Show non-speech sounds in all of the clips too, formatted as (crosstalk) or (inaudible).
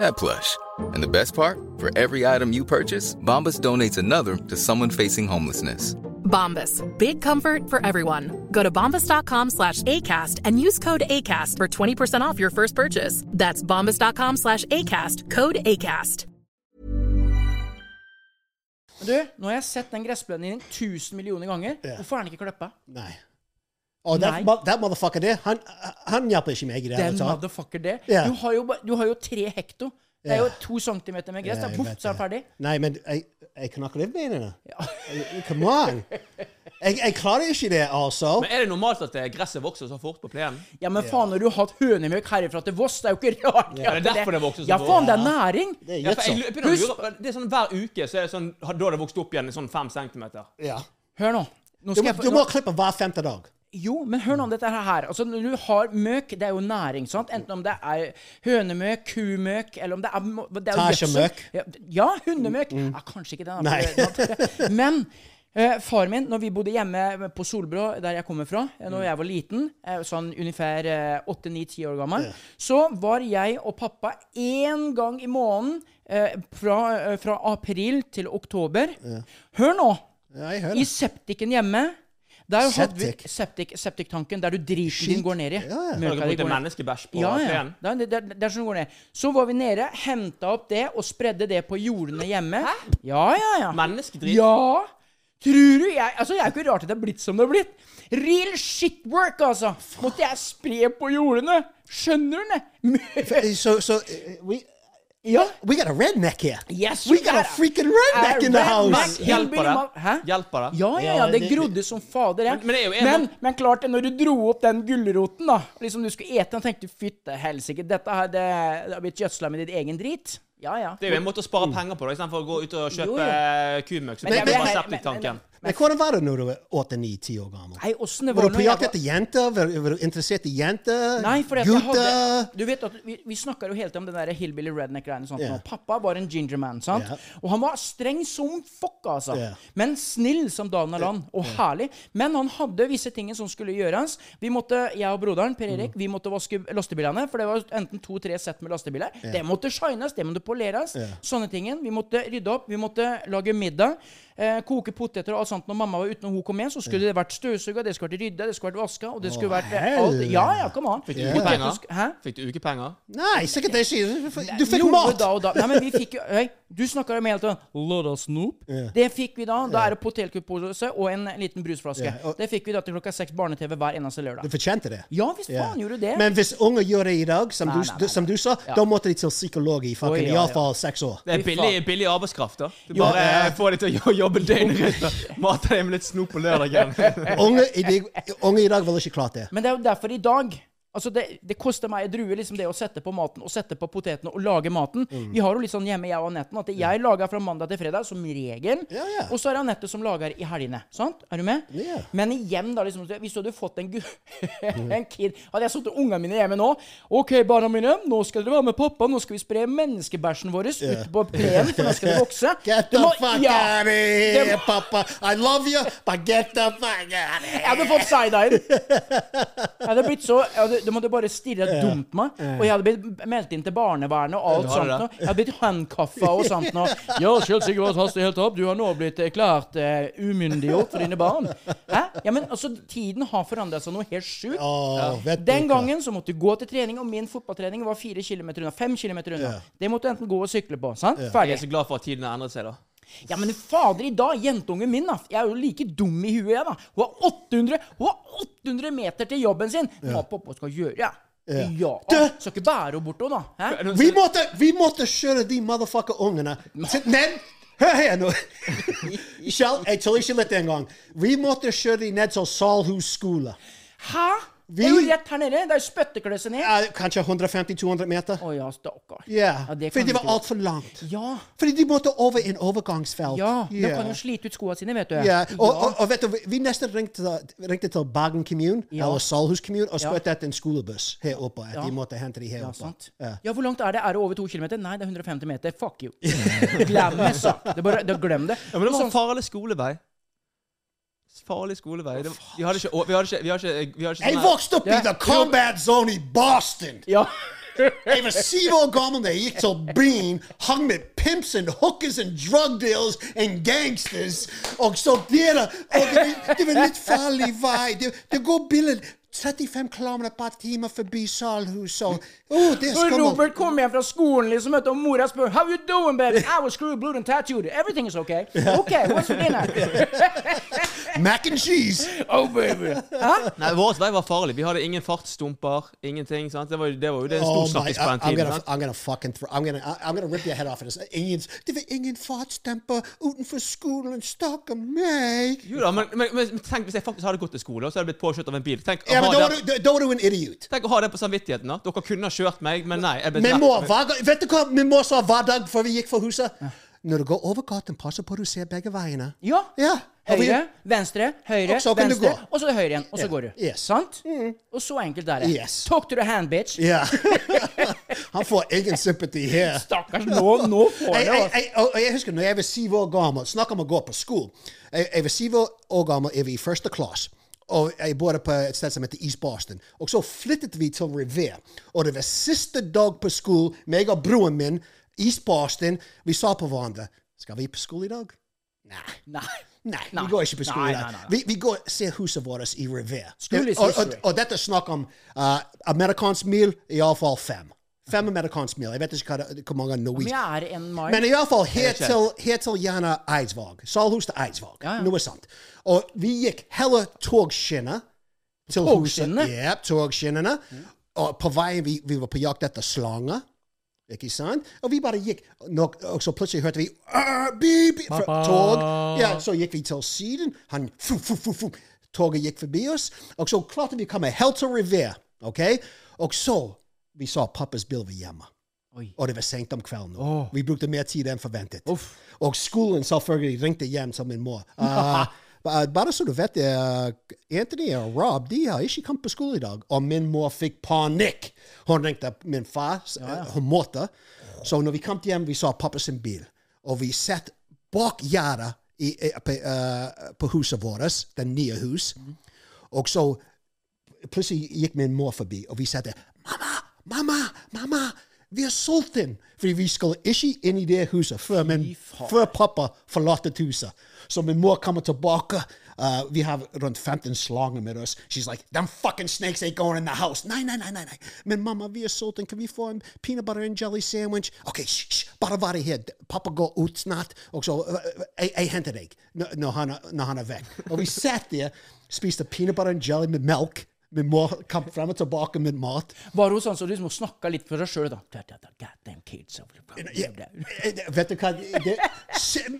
that plush. And the best part? For every item you purchase, Bombas donates another to someone facing homelessness. Bombas. Big comfort for everyone. Go to bombas.com slash ACAST and use code ACAST for 20% off your first purchase. That's bombas.com slash ACAST. Code ACAST. Du, nå har jeg sett den gressplenen din 1000 millioner ganger. Ja. Hvorfor er den ikke klippa? Nei. Og that, that motherfucker der, han, han hjelper ikke meg i det Den hele tatt. motherfucker det. Yeah. Du, har jo, du har jo tre hekto. Det er jo to centimeter med gress. Yeah, Boff, så er det det. ferdig. Nei, men jeg, jeg kan ikke leve med det. Come on. Jeg, jeg klarer ikke det, altså. Men er det normalt at eh, gresset vokser så fort på plenen? Ja, men faen, når du har hatt hønemjøk herifra til Voss, det er jo ikke rart. Ja, det er derfor det vokser så fort. Ja, faen, det er næring. Det er Ja, jeg, gjødsel. lurer- det er sånn Hver uke så er det sånn, da har det vokst opp igjen i sånn fem centimeter. Ja. Hør nå. nå Du, må- jeg, du må klippe hver femte dag. Jo, men hør nå om dette her. Altså, når du har møk, det er jo næring, sant? Enten om det er hønemøk, kumøk, eller om det er, det jo Ja, ja, hundemøk. Ja, kanskje ikke det. Nei. Men eh, far min, når vi bodde hjemme på Solbrå, der jeg kommer fra, eh, når jeg var liten, eh, sånn ungefær åtte-ni-ti år gammel, så var jeg og pappa én gang i måneden eh, fra, eh, fra april til oktober. Hør nå! I septiken hjemme der hadde vi Septic? septic, septiktanken, der du driten din går ned i. Ja, ja. Dere di går ned. menneskebæsj på Ja, ja. Det, er- det, er- det er sånn går ned. Så var vi nede, henta opp det og spredde det på jordene hjemme. Ja, ja, ja. Menneskedrit? Ja! Tror du jeg Altså, jeg er ikke rart at det er blitt som det er blitt. Real shit work, altså! Måtte jeg spre på jordene. Skjønner du det? så, uh, we, Ja. we got a redneck here. Yes, we we got a freaking redneck in the house. Hjelper det? Hæ? Hjelper det? Ja, ja, ja, det grodde som fader. Ja. Men- men det er jo en- men, men klart, det, når du dro opp den gulroten, da Liksom du skulle ete den, tenkte du fytte helsike, dette her, det, det har blitt gjødsla med ditt egen drit. Ja, ja. Det er jo en måte å spare penger på, da, istedenfor å gå ut og kjøpe eh, kumøkk. Men, Men men, men- Men hvordan var det når du var åtte-ni-ti år gammel? Nei, det Var var du på jakt etter jenter? Var, var du interessert i jenter? Nei, for jeg hadde Du vet at Vi, vi snakker jo hele tiden om den der hillbilly redneck-greiene. Yeah. nå. Pappa var en gingerman, sant? Yeah. Og han var streng som fuck, altså. Yeah. Men snill som dagen er land. og herlig. Men han hadde visse ting som skulle gjøres. Vi måtte, Jeg og broderen Per Erik Mm. vi måtte vaske lastebilene, for det var enten to-tre sett med lastebiler. Det måtte shines, det måtte poleres. Sånne ting. Vi måtte rydde opp, vi måtte lage middag. Eh, koke poteter og alt sånt. Når mamma var ute når hun kom hjem, så skulle det vært støvsuga, det skulle vært rydda, det skulle vært vaska, og det skulle vært eh, alt. Ja, ja, kom an. Fikk du ukepenger? Hæ? Fikk du ukepenger? Nei, sikkert ikke. Du fikk Jo, mat! Da og da. Nei, men vi fikk jo Hei, du snakka jo med helt sånn Yeah. Det fikk vi da. Da er det potetgullpose og en liten brusflaske. Yeah. og- Det fikk vi da til klokka seks barne-TV hver eneste lørdag. Du fortjente det. Ja hvis yeah. faen gjorde du det. Men hvis unger gjør det i dag, som, Nei, du, nei, nei, som du sa, Ja. da måtte de til psykolog i fucking ja, ja. seks år. Det er billig, billig arbeidskraft, da. Du bare ja. eh, får de til å jo- jobbe døgnrytme. (laughs) Mate deg dem med litt snop på lørdagen. Unge i, dag- unge i dag ville ikke klart det. Men det er jo derfor i dag Altså, det, det koster meg en drue, liksom det å sette på maten og sette på potetene og lage maten. Vi har jo litt sånn hjemme, jeg og Anette, at jeg lager fra mandag til fredag, som regel. Ja, ja. Og så er det Anette som lager i helgene. Sant? Er du med? Ja. Men igjen, da, liksom, hvis du hadde fått en, gu (laughs) en kid Hadde jeg satt ungene mine hjemme nå OK, barna mine, nå skal dere være med pappa. Nå skal vi spre menneskebæsjen vår ute på plenen, for nå skal det vokse. (laughs) Get the må- fuck out of here, pappa. I love you, but get the fuck out of here. Jeg hadde fått side-eye. Jeg hadde blitt så jeg hadde, De hadde bare stirret dumt meg. Og jeg hadde blitt meldt inn til barnevernet og alt sånt. nå. Jeg hadde blitt handkaffa og sånt nå. (laughs) Ja, Kjell helt opp. Du har nå blitt erklært uh, umyndiggjort for dine barn. Hæ? Ja, men altså, tiden har forandret seg noe helt sjukt. Vet Den gangen så måtte du gå til trening, og min fotballtrening var fire kilometer unna. Fem kilometer unna. Det måtte du enten gå og sykle på. sant? Jeg Ferdig. er så glad for at tiden har endret seg, da. Ja, men fader, i dag, jentungen min, da. Jeg er jo like dum i huet, jeg, da. Hun har 800, hun har 800 meter til jobben sin. Hva pappa skal gjøre? Ja. ja. Skal ikke bære henne bort, da. Hæ? Vi måtte, vi måtte kjøre de motherfucker ungene til Ned, hør her nå. (laughs) Kjell, jeg tuller ikke litt engang. Vi måtte kjøre de ned til Salhus skole. Hæ? Vi- Det er jo rett her nede. Det er jo spyttekløsse ned. Eh, kanskje 150-200 meter. Å ja, stakkar. Yeah. Ja, det fordi det var altfor langt. Ja. Fordi de måtte over en overgangsfelt. Ja. De kan jo slite ut skoene sine, vet du. Ja, og, og, og vet du, vi- nesten ringte, ringte til Bergen kommune, Ja. eller Salhus kommune, og Ja. spurte etter en skolebuss her oppe. At Ja. de måtte hente de her Ja, oppe. sant. Ja. Ja, hvor langt er det? Er det over to kilometer? Nei, det er 150 meter. Fuck you. Glem det, sa. Det bare, det, glem det. Ja, men det var en Sånn- farlig skolevei. Farlig skolevei. Det, vi hadde ikke Vi hadde ikke, vi hadde ikke, vi hadde ikke Jeg sånn vokste opp i the combat zone i Boston. Ja. Jeg var syv år gammel da jeg gikk til byen, hang med pimps and hookers and drug dealers and gangsters. Og så der, og det, var- det var litt farlig vei. Det, det går biler 35 km per time forbi Salhuset. og oh, det Og. Robert kom hjem fra skolen liksom, og mora spør How you doing, baby? (laughs) I was screwed, blue and tattooed. Everything is okay. (laughs) Okay, what's for dinner? (laughs) Mac and cheese. oh, baby. Huh? Nei, Vår vei var farlig. Vi hadde ingen fartsstumper. Ingenting. sant? Det var, det var jo det en stor snakkis på den tiden. I'm gonna fucking, throw, I'm gonna, I'm gonna rip your head off. This. Ingen, det var ingen fartsstemper utenfor skolen, stakkar meg. Jo da, men, men, men tenk hvis jeg faktisk hadde gått til skole, og så hadde jeg blitt påkjørt av en bil. Tenk, å Ja, men da var du, da- da var du en idiot. tenk å ha det på samvittigheten. da. Dere kunne ha kjørt meg, men nei. jeg ble må, drept. hver vet du hva Vi må sa hver dag før vi gikk fra huset? Når du går over gaten, passer på at du ser begge veiene. Ja. Ja. og vi- Høyre, venstre, høyre, Og så kan du venstre, gå. og så høyre igjen. Og så Ja. går du. Yes. Sant? Og så enkelt er det. Yes. Talk to the hand, bitch. Ja. (laughs) Han får ingen sympati her. Stakkars, nå, nå får Jeg, det jeg, altså. og jeg husker når jeg var syv år gammel, snakk om å gå på skole. Jeg, jeg var syv år gammel, jeg var i første klasse. Og jeg bodde på et sted som heter East Boston. Og så flyttet vi til Revere. Og det var siste dag på skolen. meg og broren min, East Boston, vi sa på hverandre Skal vi på skole i dag? Nei. Nei. Nei, Nei. vi går ikke på skole i dag. Vi, vi går og ser huset vårt i Revere. Og, og, og dette er snakk om uh, amerikansk mil, iallfall fem. Fem amerikansk mil. Jeg vet ikke hva, hvor mange Men Norwegian jeg er en men iallfall her til, her til gjerne Eidsvåg. Salhus til Eidsvåg. Ja, ja. Noe sånt. Og vi gikk hele togskinner til Togskinnene? huset. Ja, togskinnene. Og på veien vi, vi var på jakt etter slanger. Ikke sant? Og vi bare gikk, nok, og så plutselig hørte vi «Arr, beep, beep», fra tog. Ja, så gikk vi til siden. Han, fu, fu, fu, fu. Toget gikk forbi oss. Og så klarte vi å komme helt til Revere. ok? Og så vi så pappas bil var hjemme. Oi. Og det var sent om kvelden. nå. Vi brukte mer tid enn forventet. Uff. Og skolen selvfølgelig ringte hjem til min mor. Uh, (laughs) bare så du vet det, uh, Anthony og Rob de har ikke kommet på skole i dag. Og min mor fikk panikk. Hun ringte min far. Ja, uh, Hun måtte. Så når vi kom hjem, vi så pappas bil. Og vi satt bak gjerdet i- i- på, uh, på huset vårt, det nye hus. Og så plutselig gikk min mor forbi, og vi sa der. Mamma, mamma, mamma, vi er sulten! Fordi vi skal ikke inn i det huset før, men, før pappa forlater huset. Så min mor kommer tilbake. Uh, vi har rundt 15 slanger med oss. She's like, them fucking snakes ain't going in the house. Nei, nei, nei, nei. nei. Men mamma, vi er sulten. Kan vi få en peanut butter and jelly sandwich? OK, sh, sh, bare vær her. Pappa går ut snart. Og så uh, uh, jeg, jeg henter deg når, når, han, når han er vekk. Og vi satt der, spiste peanut butter and jelly med melk. Min må kom frem og tilbake med mat. Var hun sånn som må snakke litt for seg sjøl, da? Kids. Eh, vet du hva det,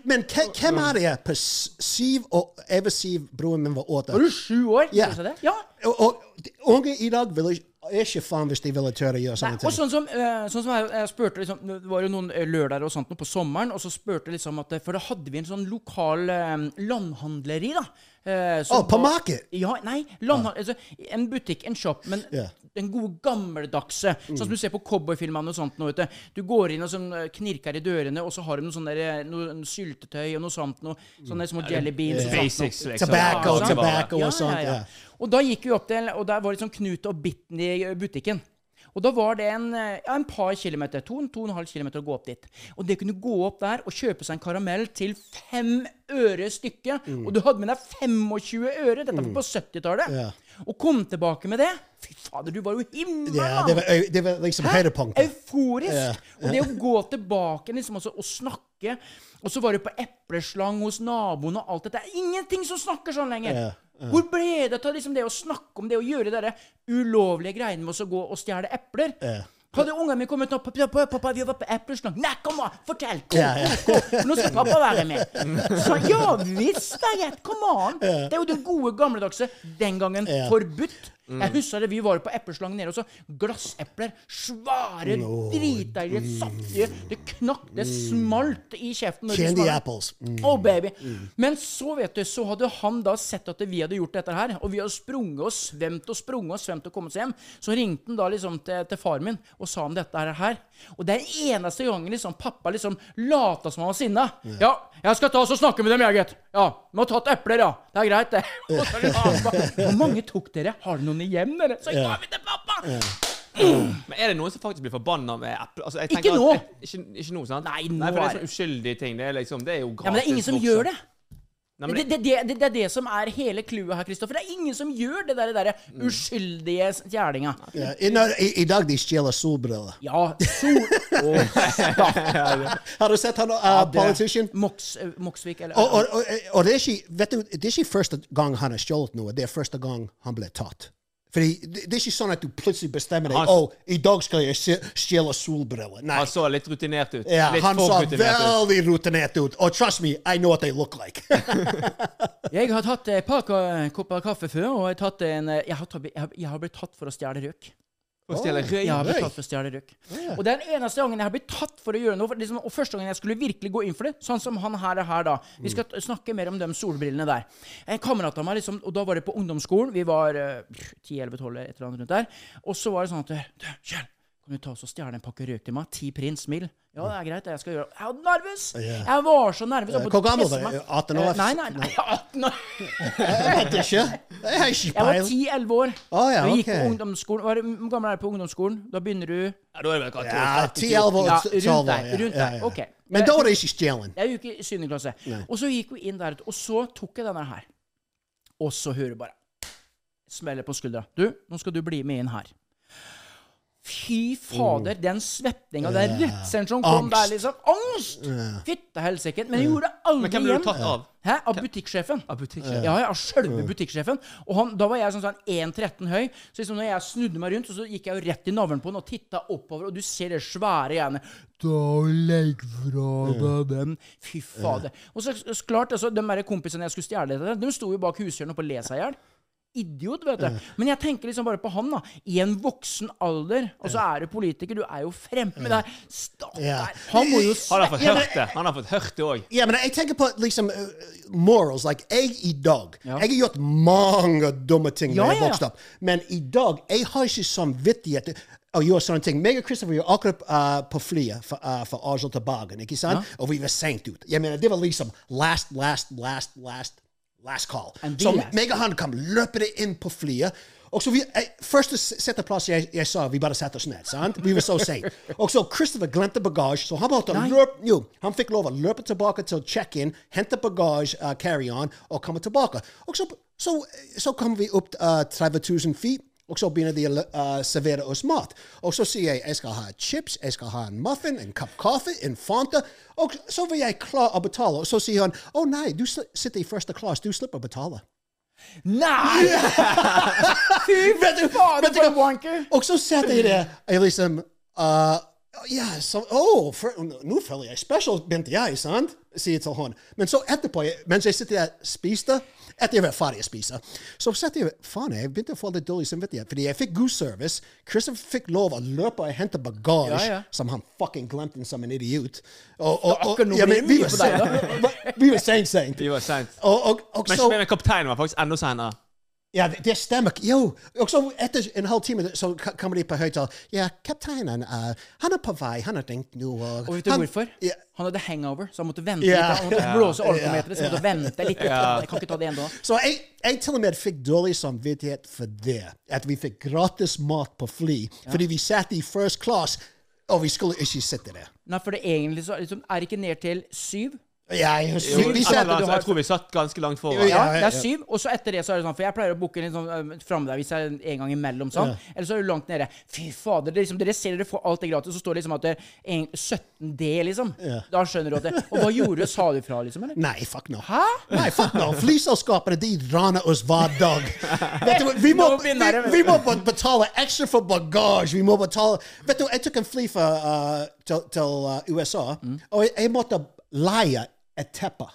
Men hvem er det på syv og Over syv, broren min var åtte. Var du sju år? Ja. Du. Og, og unge i dag vil ikke ikke faen hvis de ville tørre å gjøre Nei, sånne og ting. sånn som, eh, sånn som jeg, jeg spurte liksom, Det var jo noen eh, lørdager og sånt på sommeren, og så spurte jeg liksom at For da hadde vi en sånn lokal landhandleri, da. Eh, oh, på market? Ja, nei. Landhandel, altså, en butikk, en shop, men yeah. den gode gammeldagse. Sånn som du ser på cowboyfilmene og sånt. Nå, vet du. du går inn og sånn, eh, knirker i dørene, og så har de noe sånne, der, eh, noe syltetøy og noe sånt. Noe, sånne små jelly beans. sånt. Basics, liksom. Tobacco, Ja, tobacco og sånt. Ja. Og da gikk vi opp til, og der var liksom Knut og Bitten i butikken. Og da var det en, eh, ja, en par kilometer, en halv kilometer å gå opp dit. Og det kunne gå opp der og kjøpe seg en karamell til fem øre stykket. Mm. Og du hadde med deg 25 øre, dette var på 70-tallet. Ja. Og kom tilbake med det. Fy fader, du var jo himmel! Ja, det var, det var liksom høydepunktet. Euforisk. Yeah. Og det å gå tilbake liksom, altså, og snakke Og så var du på epleslang hos naboen og alt dette. Det ingenting som snakker sånn lenger. Hvor ble det av liksom, det å snakke om det å gjøre de ulovlige greiene med å gå og stjele epler? Hadde ungene mine kommet og pappa, pappa, pappa, vi var på epleslang. Nei, kom an, fortell! Kom, kom, kom. Nå skal pappa være med. (laughs) Så ja visst, det er greit. Kom an. Det er jo det gode gamledagse. Den gangen Ja. Forbudt. Jeg husker det, vi var på epleslangen nede, også. glassepler. Svære, dritdeilige, saftige. Det knakk, det smalt i kjeften. Candy apples. Mm. Oh, baby. Men så vet du, så hadde han da sett at vi hadde gjort dette her, og vi hadde sprunget og svømt og sprunget og svømt og kommet oss hjem. Så ringte han da liksom til, til faren min og sa om dette her. Og det er eneste gangen liksom pappa liksom lata som han var sinna. Ja, jeg skal ta oss og snakke med dem, jeg, gitt. Ja, vi har tatt epler, ja. Det er greit, det. (laughs) Hvor mange tok dere? Har dere noen igjen, dere? Så ga vi til pappa! Men er det noen som faktisk blir forbanna med Apple? Altså, jeg Ikke nå. At, ikke, ikke nå, sant? Nei, Nei, for det er er sånn uskyldige ting. Det er liksom, det er jo gratis Ja, men det er ingen som voksen. gjør det. Nei, Det, det, det, det, det er det som er hele clouet her, Kristoffer. Det er ingen som gjør det der, der uskyldige stjelinga. Ja, i, i, dag de stjeler solbriller. Ja, sol... (laughs) Åh, Har du sett han uh, politician? Mox, eh, Moxvik, eller Og, og, og, og det, er ikke, vet du, det er ikke første gang han har stjålet noe, det er første gang han ble tatt. Fordi det, det er ikke sånn at du plutselig bestemmer deg Han- Å, i dag skal jeg stjele solbriller. Nei. Han så litt rutinert ut. Ja, litt han så rutinert veldig rutinert ut. Og trust me, I know what they look like. (laughs) Jeg har tatt et par kopper kaffe før, og jeg har, tatt en, eh, jeg har, tatt, jeg har, jeg har blitt tatt for å stjele røyk. Og stjele røy. Jeg har blitt tatt for å stjele røyk. Og det er den eneste gangen jeg har blitt tatt for å gjøre noe. For liksom, og første gangen jeg skulle virkelig gå inn for det, sånn som han her er her, da. Vi skal t- snakke mer om de solbrillene der. En kamerat av meg, liksom, og da var det på ungdomsskolen. Vi var uh, 10-11-12, et eller annet rundt der. Og så var det sånn at Du, Kjell, kan du ta oss og stjele en pakke røyk til meg? Ti prins mil. Ja, det er greit. Jeg skal gjøre det. Jeg var nervøs! Jeg var så nervøs. jeg Hvor måtte gammel var du? meg. 18 år? Eh, Nei, nei, nei. 18 år. Jeg vet ikke. Jeg har ikke Jeg var peil. 10-11 år. Oh, ja, okay. jeg gikk på ungdomsskolen. Hvor gammel er du på ungdomsskolen? Da begynner du Ja, da er det vel Ja, 12, 10, 11 år, Ja, rundt deg, der. Rundt deg, der. Ok. Men da var det ikke stjelen. Jeg ikke i 7. klasse. Og så gikk vi inn der, og så tok jeg denne her. Og så hører du bare Smeller på skuldra. Du, nå skal du bli med inn her. Fy fader, den det den redselen som kom Angst. der, liksom. Angst! Fytte helsike. Men jeg gjorde det aldri Men hvem ble du tatt av? Hæ? Av butikksjefen. Av butikksjefen? Ja, ja, av sjølve butikksjefen. Og han, da var jeg sånn, sånn 1,13 høy. Så liksom når jeg snudde meg rundt, så gikk jeg jo rett i navlen på han og titta oppover, og du ser det svære greiene. Da legg fra deg den. Fy fader. Og så så klart, altså, de der kompisene jeg skulle stjele det de sto jo bak hushjørnet og på le seg i hjel. Idiot, vet du. Men jeg tenker liksom bare på han, da. I en voksen alder. Og så er du politiker, du er jo fremme der. Stakkar. Ja. Han må jo Han har fått Ja, hørt det. Han har fått hørt det òg. Ja, men jeg tenker på liksom uh, morals. Like, jeg i dag Jeg har gjort mange dumme ting da jeg har vokst vokste opp. Men i dag jeg har ikke samvittighet til å gjøre sånne ting. Meg og Christopher var akkurat uh, på flyet fra uh, fra Oslo til Bergen. ikke sant? Og vi var sent ut. Jeg mener, Det var liksom last, last, last, last last call. Så so, meg og han kom løpende inn på flyet. Og så vi, Første setteplass jeg, jeg sa, vi bare satte oss ned. sant? Vi var så sent. Og så Christopher glemte bagasje, så han måtte løpe jo, Han fikk lov å løpe tilbake til check-in, hente bagasje, uh, carry-on, og komme tilbake. Og så, så, så kom vi opp uh, 30 000 feet. Og så begynner de å uh, servere oss mat. Og så sier jeg jeg skal ha chips, jeg skal ha en muffin, en kopp kaffe, en Fanta. Og så vil jeg klare å betale. Og så sier han å nei, du sitter i første klasse, du slipper å betale. Nei! (laughs) Fy faen, for en wanker! Og så setter jeg det jeg liksom uh, Ja, så, oh, for, nå føler jeg special, begynte jeg, sant? Sier til hun. Men så etterpå, jeg- mens jeg sitter og spiste, etter jeg var ferdig å spise, så satt jeg faen, jeg begynte å få litt dårlig samvittighet, fordi jeg fikk god service. Christopher fikk lov å løpe og hente bagasje, Ja, ja. som han fucking glemte som en idiot. Og, og, og, ja, men (laughs) vi var sent. Vi var og Men, kapteinen var faktisk enda senere. Ja, det, det stemmer. Jo, og så etter en halv time så kommer de på høyttaler. Ja, kapteinen, uh, han er på vei. Han har tenkt noe og Og vet du han, hvorfor? Ja, Han hadde hangover, så han måtte vente Ja. litt. Han måtte blåse alkometeret, så han måtte vente litt. Jeg kan ikke ta det ennå. så jeg, jeg til og med fikk dårlig samvittighet for det. At vi fikk gratis mat på fly. Fordi vi satt i first class, og vi skulle ikke sitte der. Nei, for det egentlig så liksom, er det ikke ned til syv. Ja, jeg, Jo, vi, vi satt, du har- jeg tror vi satt ganske langt foran. Ja, Ja, ja, det er syv, og så etter det så er det sånn For jeg pleier å booke litt sånn framme der hvis jeg er en gang imellom, sånn. Eller så er du langt nede. Fy fader, det er liksom, dere ser dere får alt det gratis, så står det liksom at det er 17D, liksom. Da skjønner du at det Og hva gjorde du? Sa du fra, liksom? eller? Nei, fuck no. Hæ? Nei, fuck no. Flyselskapene de raner oss hver dag. Vet du, vi, må, vi, vi må betale ekstra for bagasje. Vi må betale Vet du, jeg tok en fly fra, uh, til, til uh, USA, og jeg, jeg måtte leie et teppe.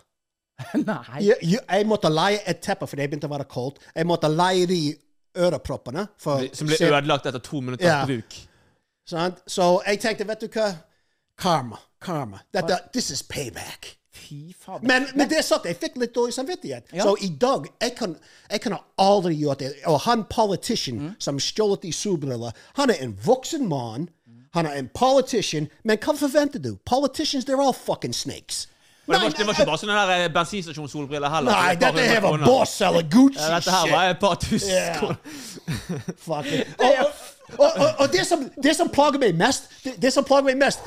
(laughs) Nei. Jeg, jeg, jeg måtte leie et teppe fordi det begynte å være kaldt. Jeg måtte leie de øreproppene. For Som ble ødelagt etter to minutter Ja. bruk. sant? Så jeg tenkte, vet du hva? Karma. Karma. Dette, this is payback. Fy faen. Men men det sagt, jeg fikk litt dårlig samvittighet. Ja. Så i dag jeg kan, jeg kan aldri gjort det. Og han politician som stjålet de solbrillene, han er en voksen mann. Han er en politician. Men hva forventer du? Politicians, they're all fucking snakes. Og det, var, det var ikke bare sånne eh, bensinstasjonssolbriller heller. Nei, Det dette her var kroner. Boss eller Gucci Ja, Dette her var et par tusen yeah. (laughs) kroner. Og, og, og, og det, som, det som plager meg mest, det, det som plager meg mest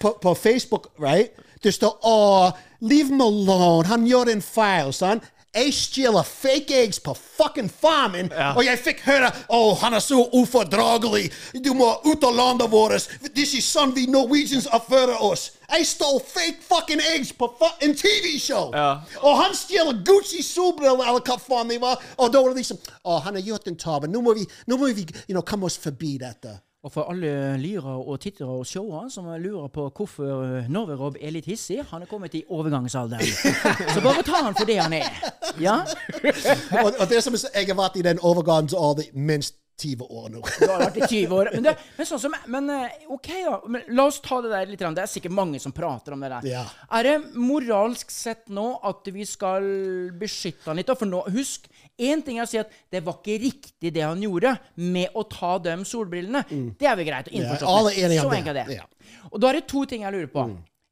på, på Facebook, right? Det står 'Å, leave him alone. Han gjør en feil, sant? Jeg stjeler fake eggs på fucking farmen, og jeg fikk høre Å, han er så ufordragelig. Du må ut av landet vårt. This is sånn vi Norwegians oppfører oss. Jeg stjal fake fucking eggs på fu en TV-show. Ja. Og han stjeler Gucci solbriller, eller hva faen det var. Og da var det liksom Å, han har gjort en tabbe. Nå må vi, nå må vi you know, komme oss forbi dette. Og for alle lyra og tittere og seere som lurer på hvorfor Norverob er litt hissig, han er kommet i overgangsalderen. (laughs) Så bare ta han for det han er. Ja? og, og det som er, jeg har vært i den overgangsalder minst 20 år nå. Du har vært i 20 år. Men, det, men sånn som Men eh, OK, da. Men la oss ta det der litt. Det er sikkert mange som prater om det der. Ja. Er det moralsk sett nå at vi skal beskytte han litt? For nå, husk, én ting er å si at det var ikke riktig det han gjorde med å ta de solbrillene. Det er vel greit. Ja, er enige om Så enkelt er det. Ja. Og da er det to ting jeg lurer på.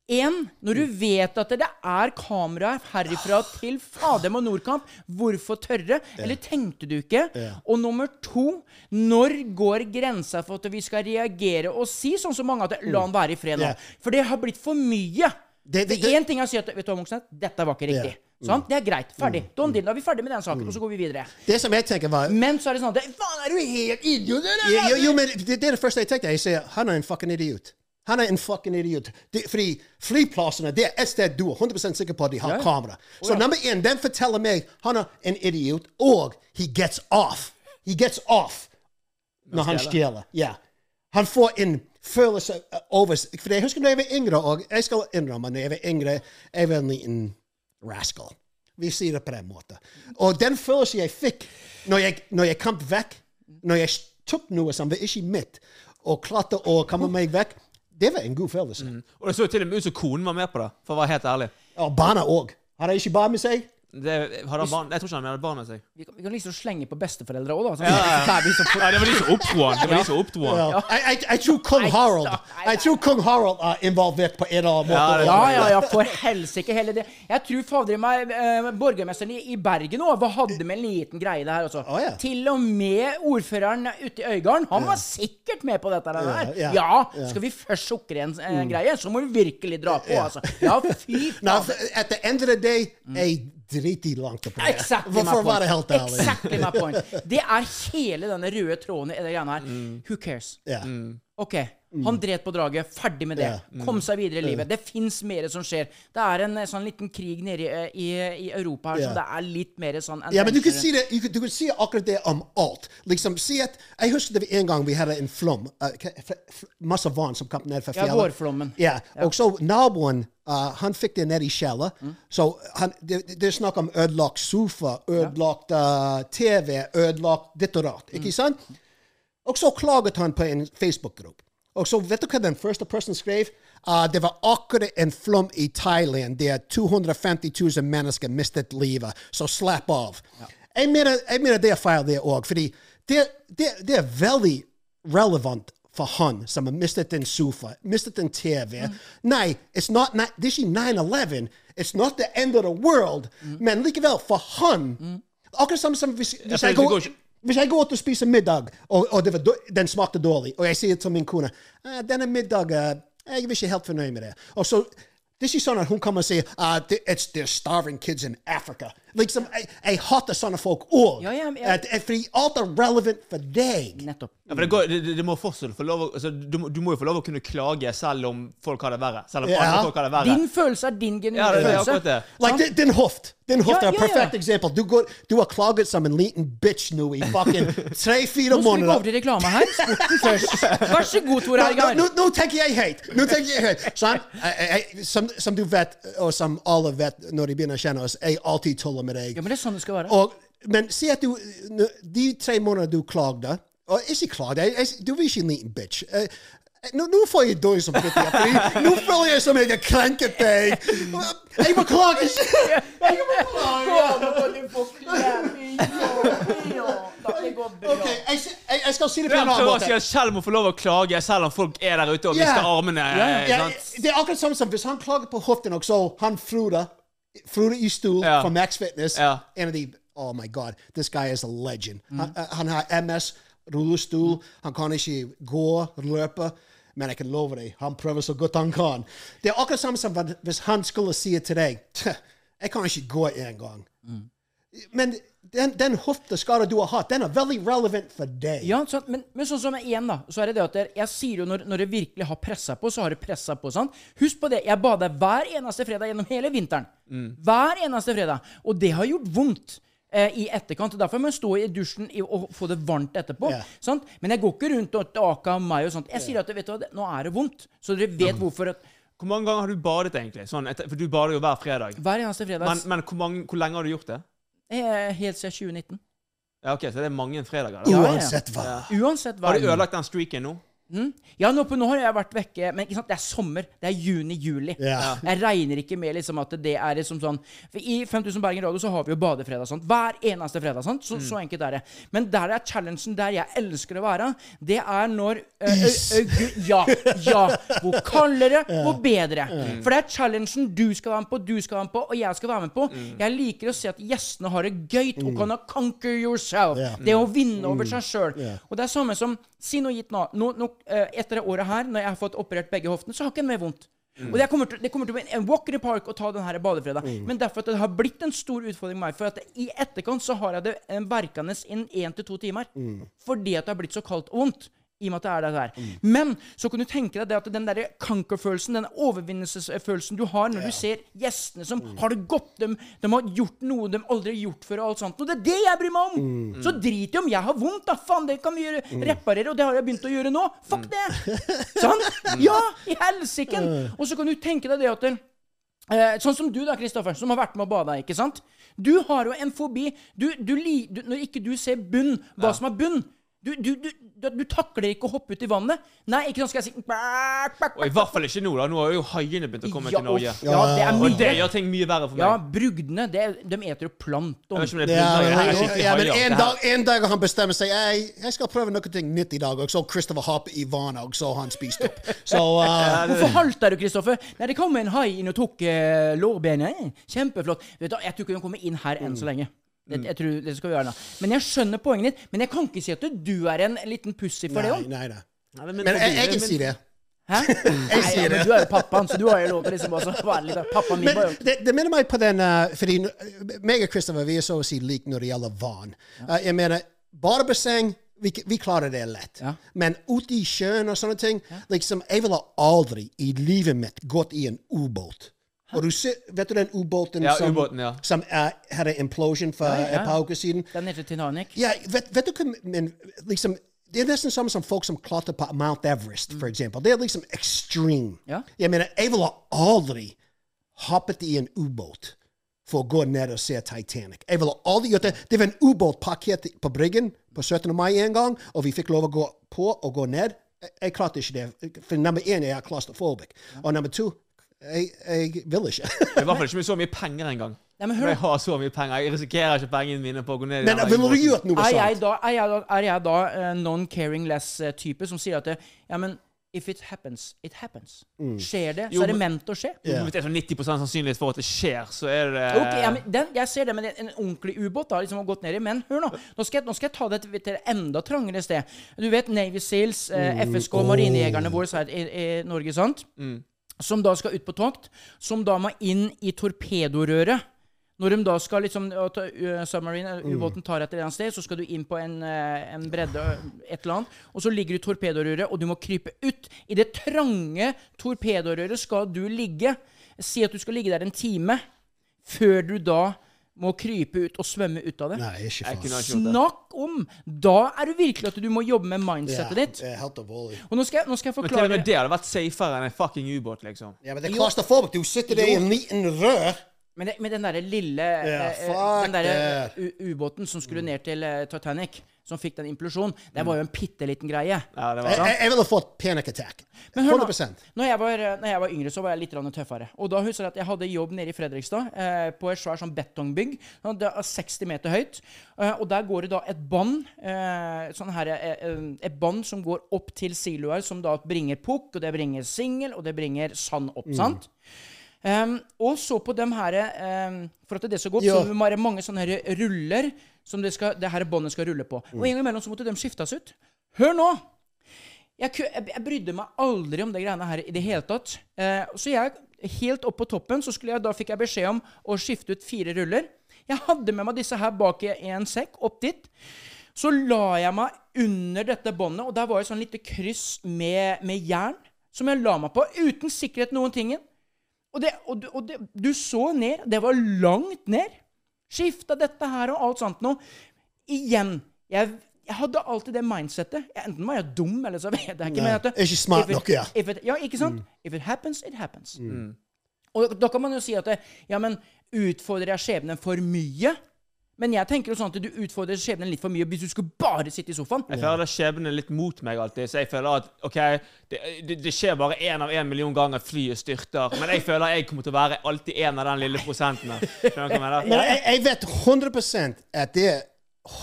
En, når du vet at det er kameraer herifra til Fadem og Nordkamp, hvorfor tørre? Eller tenkte du ikke? Og nummer to, når går grensa for at vi skal reagere og si sånn som mange at la han være i fred nå? For det har blitt for mye. Det- Det det- er én ting jeg sier at Vet du Moxnes? Dette var ikke riktig. Sånn? Det er greit. Ferdig. Don Dill, Da er vi ferdig med den saken, og så går vi videre. Det som jeg tenker var Men så er det sånn at Faen, er du helt idiot, eller? jo, jo, men det, det er det første jeg tenkte. Jeg sier han er en fucking idiot. Han er en fucking idiot. De, fordi flyplassene det er et sted du er 100 sikker på at de har yeah. kamera. Så nummer én, den forteller meg han er en idiot, og he gets off. He gets off når han stjeler. Ja. Han får en følelse uh, over For jeg husker da jeg var yngre, og jeg skal innrømme når jeg var yngre, jeg var en liten rascal. Vi sier det på den måten. Og den følelsen jeg fikk når jeg, når jeg kom vekk, når jeg tok noe som var ikke mitt, og klarte å komme meg vekk, det var en god følelse. Og det så til og med ut som konen var med på det, for å være helt ærlig. Og barna òg. Hadde de ikke barn med seg? Det, har han barn, jeg tror ikke han hadde barn med seg. Vi kan, vi kan liksom slenge på besteforeldre òg, da. Sånn, Ja, ja. (laughs) vi Ja, det var de som oppdro. Det var de som oppdro han. Ja. Jeg, jeg, jeg tror kong Harald. Jeg tror kong Harald er involvert på en eller annen måte. Ja, ja, ja, for helsike hele det. Jeg tror fader meg eh, borgermesteren i, i Bergen òg hadde med en liten greie der. også. Å, ja. Til og med ordføreren ute i Øygarden, han var sikkert med på dette der. Ja, skal vi først sukre en eh, greie, så må vi virkelig dra på, altså. Ja, fy faen. at the end of the day, jeg driter langt på det. Exactly For, å være helt ærlig. Exactly my (laughs) point. Det er hele denne røde tråden i det greiene her. Who cares? Ja. OK, Han dret på draget. Ferdig med det. Ja. Kom seg videre i livet. Det fins mer som skjer. Det er en eh, sånn liten krig nede i, eh, i, i Europa her, så det er litt mer sånn Ja, men du kan si det, du kan, du kan si akkurat det om alt. Liksom, si at, Jeg husker det var en gang vi hadde en flom. f- masse vann som kom ned fra fjellet. Ja, vårflommen. Ja, og så naboen uh, han fikk det ned i kjellet. Mm. Så han, det, det er snakk om ødelagt sofa, ødelagt uh, TV, ødelagt ditt og datt. Mm. Ikke sant? Og så klaget han på en Facebook-gruppe. Og så vet du hva den første personen skrev? Uh, det var akkurat en flom i Thailand der 250 000 mennesker mistet livet. Så slapp av. Jeg, mener, jeg mener det er feil, det òg. fordi det, det, det er veldig relevant for han som har mistet en sofa, mistet en TV. Nei, it's not, ni- det er ikke 9-11. It's not the end of the world. Men likevel, for han Akkurat samme som hvis, hvis, jeg, jeg går, hvis jeg går ut og spiser middag, og, og det den smakte dårlig, og jeg sier til min kone «Eh, 'Denne middagen eh, Jeg er ikke helt fornøyd med det.' Og så det er ikke sånn at hun kommer og sier uh, it's, er starving kids in Africa'. Liksom, jeg, jeg hater sånne folk òg. Ja, ja, ja. Fordi alt er relevant for deg. Nettopp. Ja, for det, går, det, det må fortsatt få lov altså, du, du må jo få lov å kunne klage selv om folk har det verre. Selv om Ja. andre folk har det verre. Din følelse er din genuine Ja, det det, følelse. det. Like din, din hoft. Din hoft Ja, er et ja, ja. perfekt eksempel. Du, går, du har klaget som en liten bitch nå i fucking (laughs) tre-fire Nå skal vi gå over til reklame her. Sporten (laughs) først. Vær så god, Tor Nå, nå, nå tenker jeg høyt. Nå tenker jeg høyt. Sånn, som, som du vet, og som alle vet når de begynner å kjenne oss, jeg alltid tuller med deg. Ja, men det er sånn det skal være. Og, men si at du De tre månedene du klagde Og ikke klagde, jeg, jeg, du er ikke en liten bitch. Eh, nå, nå får jeg dårlig samvittighet, fordi nå føler jeg som jeg har krenket deg. Jeg beklager ikke! (laughs) Jeg beklager! Ok, jeg, jeg, jeg skal si det på en annen måte. Selv må få lov å klage, selv om folk er der ute og mister armene. eh, Ja, det er akkurat samme som hvis han klager på hoften, og så han Frode I stol Ja. fra Max Fitness. Ja. En av de Oh my God, this guy is a legend. Han, uh, han har MS, rullestol. Han kan ikke gå, løpe. Men jeg kan love deg, han prøver så godt han kan. Det er akkurat samme som hvis han skulle si til deg «Tja, Jeg kan ikke gå engang. Men den, den hofteskada du har hatt, den er veldig relevant for deg. Ja, sant? Men, men sånn som igjen, da, så er det det at jeg sier jo når, når det virkelig har pressa på, så har det pressa på. sant? Husk på det, jeg bader hver eneste fredag gjennom hele vinteren. Hver eneste fredag. Og det har gjort vondt. Eh, I etterkant. og Derfor må jeg stå i dusjen i, og få det varmt etterpå. Yeah. sant? Men jeg går ikke rundt og aker meg og sånt. Jeg sier at vet du, hva, nå er det vondt. Så dere vet hvorfor. at Hvor mange ganger har du badet, egentlig? Sånn, etter, for du bader jo hver fredag. Hver eneste fredag. Men, men hvor, mange, hvor lenge har du gjort det? Eh, helt siden 2019. Ja, ok, Så det er mange fredager? da. Ja, ja. Uansett hva. Uansett hva. Har du ødelagt den streaken nå? Ja, nå, på, nå har jeg vært vekke, men sant? det er sommer. Det er juni-juli. Yeah. Jeg regner ikke med liksom at det er liksom sånn For I 5000 Bergen Radio så har vi jo badefredag. sånn. Hver eneste fredag. Sånn. Så, så enkelt er det. Men der er challengen der jeg elsker å være, det er når ø, ø, ø, Ja. ja. Hvor kaldere, hvor bedre. For det er challengen du skal være med på, du skal være med på, og jeg skal være med på. Jeg liker å se at gjestene har det gøy og kan conquer yourself. Yeah. Det å vinne over seg sjøl. Og det er samme som Si noe gitt nå. nå, nå etter det året her, når jeg har fått operert begge hoftene, så har ikke den mer vondt. Og det kommer, til, det kommer til å bli en walk in the park å ta den her badefredag. Men derfor at det har blitt en stor utfordring for meg. For at i etterkant så har jeg det eh, verkende innen én til to timer. Fordi at det har blitt så kaldt og vondt. I og med at det er det der. Men så kan du tenke deg det at den der conquer-følelsen, den overvinnelsesfølelsen du har når du ser gjestene som har det godt, de, de har gjort noe de aldri har gjort før, og alt sånt. Og det er det jeg bryr meg om! Så drit i om jeg har vondt, da! Faen, det kan vi gjøre, reparere, og det har jeg begynt å gjøre nå. Fuck det! Sant? Ja, i helsike! Og så kan du tenke deg det at eh, Sånn som du, da, Kristoffer, som har vært med å bade, ikke sant? Du har jo en fobi. Du, du, du, når ikke du ser bunn, hva som er bunn du, du, du, du, du takler ikke å hoppe ut i vannet. Nei, ikke sånn skal jeg si bak, bak, Og i hvert fall ikke nå, da. Nå har jo haiene begynt å komme Ja, til Norge. Ja, ja, det er mye. Og det gjør ting mye verre for Ja, meg. brugdene, det, de eter jo plankton. Jeg det er Ja, det er ja, men en, dag, en dag han bestemmer seg jeg, jeg skal prøve noe nytt i dag, og så Christopher hoppe i vannet, og så har han spist opp. Så (laughs) uh, Hvorfor halter du, Kristoffer? Nei, det kom en hai inn og tok uh, lårbenet. Kjempeflott. Vet du, Jeg tror ikke den kommer inn her enn så lenge. Det, jeg tror det skal vi gjøre nå. Men jeg skjønner poenget ditt. Men jeg kan ikke si at du er en liten pussy for det òg. nei, nei. Nei, det er Men jeg, fobi. jeg kan Det si det. Hæ? (laughs) Nei, ja, men du er jo pappaen, så du har jo lov til liksom også å være litt Pappaen min Men det, det minner meg på den uh, Fordi meg og Christopher vi er så å si like når det gjelder vann. Uh, jeg mener, badebasseng Vi, vi klarer det lett. Ja. Men ute i sjøen og sånne ting liksom, Jeg ville aldri i livet mitt gått i en ubåt. Og du ser, vet du den ubåten Ja, som, ubåten, ja. som er, hadde implosion for ja. et par uker siden? Den heter Titanic. Ja, vet, vet du hva men liksom det er nesten samme som folk som klatrer på Mount Everest, for eksempel. Det er liksom extreme. Ja. Jeg mener, jeg ville aldri hoppet i en ubåt for å gå ned og se Titanic. Jeg ville aldri gjort det. Det var en ubåt parkert på Bryggen på 17. mai en gang, og vi fikk lov å gå på og gå ned. Jeg, jeg klarte ikke det. For nummer én, jeg er claustrophobic. Og nummer to, jeg, jeg vil ikke. I hvert fall ikke med så mye penger engang. Nei, men hør jeg har så mye penger. Jeg risikerer ikke pengene mine på å gå ned i Men ville du gjort noe Er jeg sånt? da, er jeg da, er jeg da eh, non-caring less-type som sier at det, ja, men if it happens, it happens. Skjer det, Jo, så er det men- ment å skje. Ja. Hvis det er sånn 90% sannsynlighet for at det skjer, så er det Ok, ja, men den, jeg ser det, men en ordentlig ubåt da, liksom har gått ned i. Men hør nå, nå skal jeg, nå skal jeg ta det til til et enda trangere sted. Du vet Navy Seals, eh, FSK, marinejegerne våre her i, i Norge, sant? Som da skal ut på tokt. Som da må inn i torpedorøret. Når de da skal liksom submarine, uh, ubåten tar et eller annet sted, så skal du inn på en, en bredde, et eller annet, og så ligger du i torpedorøret, og du må krype ut. I det trange torpedorøret skal du ligge. Si at du skal ligge der en time, før du da må krype ut og svømme ut av det. Nei, ikke faen. Snakk om! Da er det virkelig at du må jobbe med mindsetet ditt. Ja, helt alvorlig. Og nå skal, jeg, nå skal jeg Men til og med det hadde vært safere enn en fucking ubåt, liksom. Ja, men det er claustrophobic. Du sitter der i en liten rør. Men, det, med den derre lille Ja, eh, Den derre ubåten som skulle ned til eh, Titanic, som fikk den implosjonen, det var jo en bitte liten greie. Ja, det var jeg, jeg ville fått panic attack. Men hør nå, 100% når jeg, var, eh, når jeg var yngre, så var jeg litt tøffere. Og da husker jeg at jeg hadde jobb nede i Fredrikstad, eh, på et svært sånn betongbygg. Det er 60 meter høyt. Eh, og der går det da et bånd, eh, sånn her, eh, eh, et bånd som går opp til siloer, som da bringer pukk, og det bringer singel, og det bringer sand opp. sant? Um, og så på dem her um, For at det skal gå opp, Ja. så må det være mange sånne ruller som det, skal, det her båndet skal rulle på. Og en gang imellom så måtte de skiftes ut. Hør nå! Jeg, jeg, brydde meg aldri om de greiene her i det hele tatt. Eh, så jeg, helt opp på toppen, så jeg, da fikk jeg beskjed om å skifte ut fire ruller. Jeg hadde med meg disse her bak i en sekk, opp dit. Så la jeg meg under dette båndet, og der var et sånn lite kryss med, med jern som jeg la meg på, uten sikkerhet noen tingen. Og, det, og, og det, du så ned. Det var langt ned. Skifta dette her og alt sånt noe. Igjen. Jeg, jeg hadde alltid det mindsettet. Enten var jeg dum, eller så (laughs) vet jeg ikke. Men at det, Ikke smart nok, ja. If it, ja, ikke sant? If it happens, it happens. Og da kan man jo si at det, ja, men utfordrer jeg skjebnen for mye? Men jeg tenker jo sånn at du utfordrer skjebnen litt for mye hvis du skulle bare sitte i sofaen. Jeg føler at skjebnen er litt mot meg alltid, så jeg føler at OK, det, det, det skjer bare én av én million ganger flyet styrter, men jeg føler jeg kommer til å være alltid en av den lille prosenten. Men jeg, jeg vet 100 at det er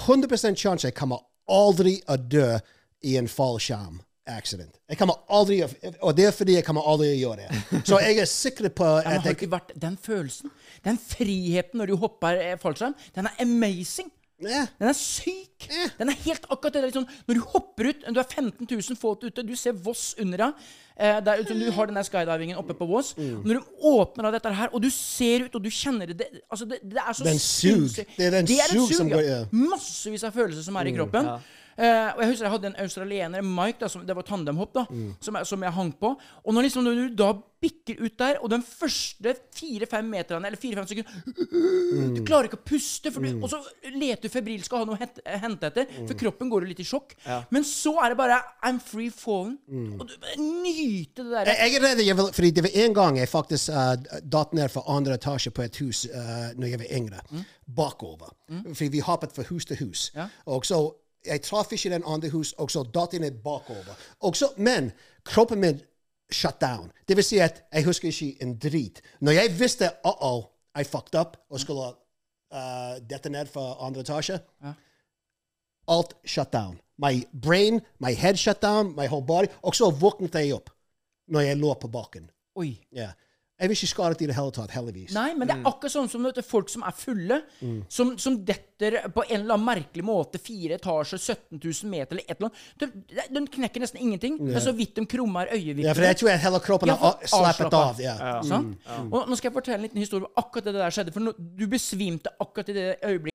100 sjanse jeg kommer aldri å dø i en fallskjerm accident. Jeg kommer aldri Og det er fordi jeg kommer aldri å gjøre det. Så jeg er sikker på (laughs) Ja, men at har ikke vært Den følelsen, den friheten når du hopper eh, fallskjerm, den er amazing. Yeah. Den er syk. Den er helt akkurat det der liksom, Når du hopper ut, du er 15 000 fot ute, du ser Voss under deg. Eh, der, liksom, du har den der skydivingen oppe på Voss. Når du åpner av dette her, og du ser ut, og du kjenner det Det, altså, det, det er så Den sug. Det er den et sug som går- ja. Massevis av følelser som er i kroppen. Eh, og jeg husker jeg hadde en australiener, Mike, da, som, det var tandemhopp, da, som, jeg, som jeg hang på. Og når, liksom, når du da bikker ut der, og den første fire-fem meterne, eller fire-fem sekunder Du klarer ikke å puste, du, og så leter du febrilsk og har noe å hente, etter, for kroppen går jo litt i sjokk. Men så er det bare I'm free fallen. Og du nyter det der. Jeg, jeg er redd jeg vil, fordi det var en gang jeg faktisk uh, datt ned fra andre etasje på et hus uh, når jeg var yngre. Bakover. Fordi vi hoppet fra hus til hus. Ja. Og så jeg traff ikke den andre hus, og så datt jeg ned bakover. Også, men kroppen min shut down. Det vil si at jeg husker ikke en drit. Når jeg visste uh-oh, I fucked up, og skulle uh, dette ned fra andre etasje, alt shut down. My brain, my head shut down, my whole body. Og så våknet jeg opp når jeg lå på bakken. Oi. Ja. Jeg vil ikke skadet i det hele tatt, heldigvis. Nei, men det er akkurat sånn som vet folk som er fulle, som, som detter på en eller annen merkelig måte fire etasjer, 17 000 meter eller et eller annet. De, de knekker nesten ingenting. Det er så vidt de krummer øyevippene. Ja, for jeg tror jeg hele kroppen Ja, har slappet av. Ja. Sant? Og nå skal jeg fortelle en liten historie om akkurat det der skjedde. For nå, du besvimte akkurat i det øyeblikket.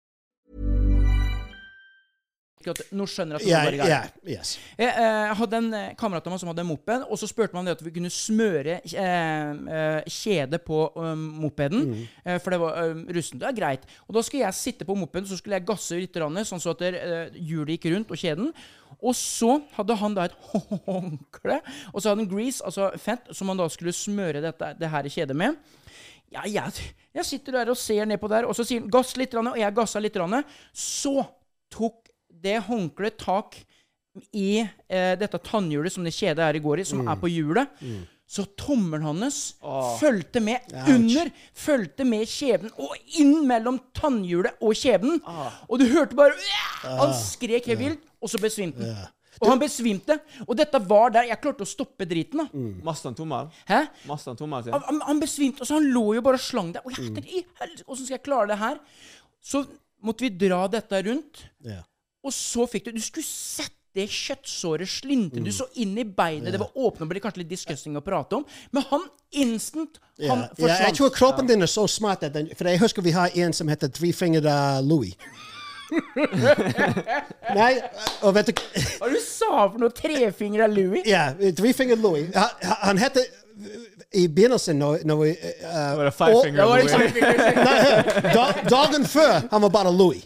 Nå skjønner jeg at det Yeah, var bare yeah, yes. Jeg, eh, hadde en eh, kamerat av meg som hadde en moped, og så spurte man det at vi kunne smøre eh, eh, kjede på um, mopeden, eh, for det var um, rustent. Det er greit. Og da skulle jeg sitte på mopeden, så skulle jeg gasse litt, sånn så at eh, hjulet gikk rundt, og kjeden. Og så hadde han da et (laughs) håndkle, og så hadde han grease, altså fett, som han da skulle smøre dette, det her kjedet med. Ja, jeg, jeg sitter der og ser ned på der, og så sier han 'gass litt', og jeg gassa litt. Så tok det håndkleet tak i eh, dette tannhjulet som det kjedet er i går i, som er på hjulet. Så tommelen hans fulgte med under, fulgte med kjeven og inn mellom tannhjulet og kjeven. Og du hørte bare Han skrek helt vilt, og så besvimte han. Og han besvimte. Og dette var der jeg klarte å stoppe driten. da. Mastan han tommel? Hæ? Mastan han tommel sin? Han, han, han besvimte, og så han lå jo bare og slang der. Og jeg tenkte, i helsike, Åssen skal jeg klare det her? Så måtte vi dra dette rundt, Yeah. Og så fikk du Du skulle sett det kjøttsåret slinte. Du så inn i beinet. Det var åpne og ble kanskje litt disgusting å prate om. Men han instant Han yeah. forsvant. Yeah, jeg tror kroppen din er så smart at den, For jeg husker vi har en som heter Three-Fingered uh, Louie. (laughs) Nei, og vet du Hva du sa for noe? Trefingra Louie? Ja, Three-Fingered Louie. Han, han heter I begynnelsen, når, når vi uh, Var det five og- finger Louis? (laughs) Nei, Dagen før han var bare Louie.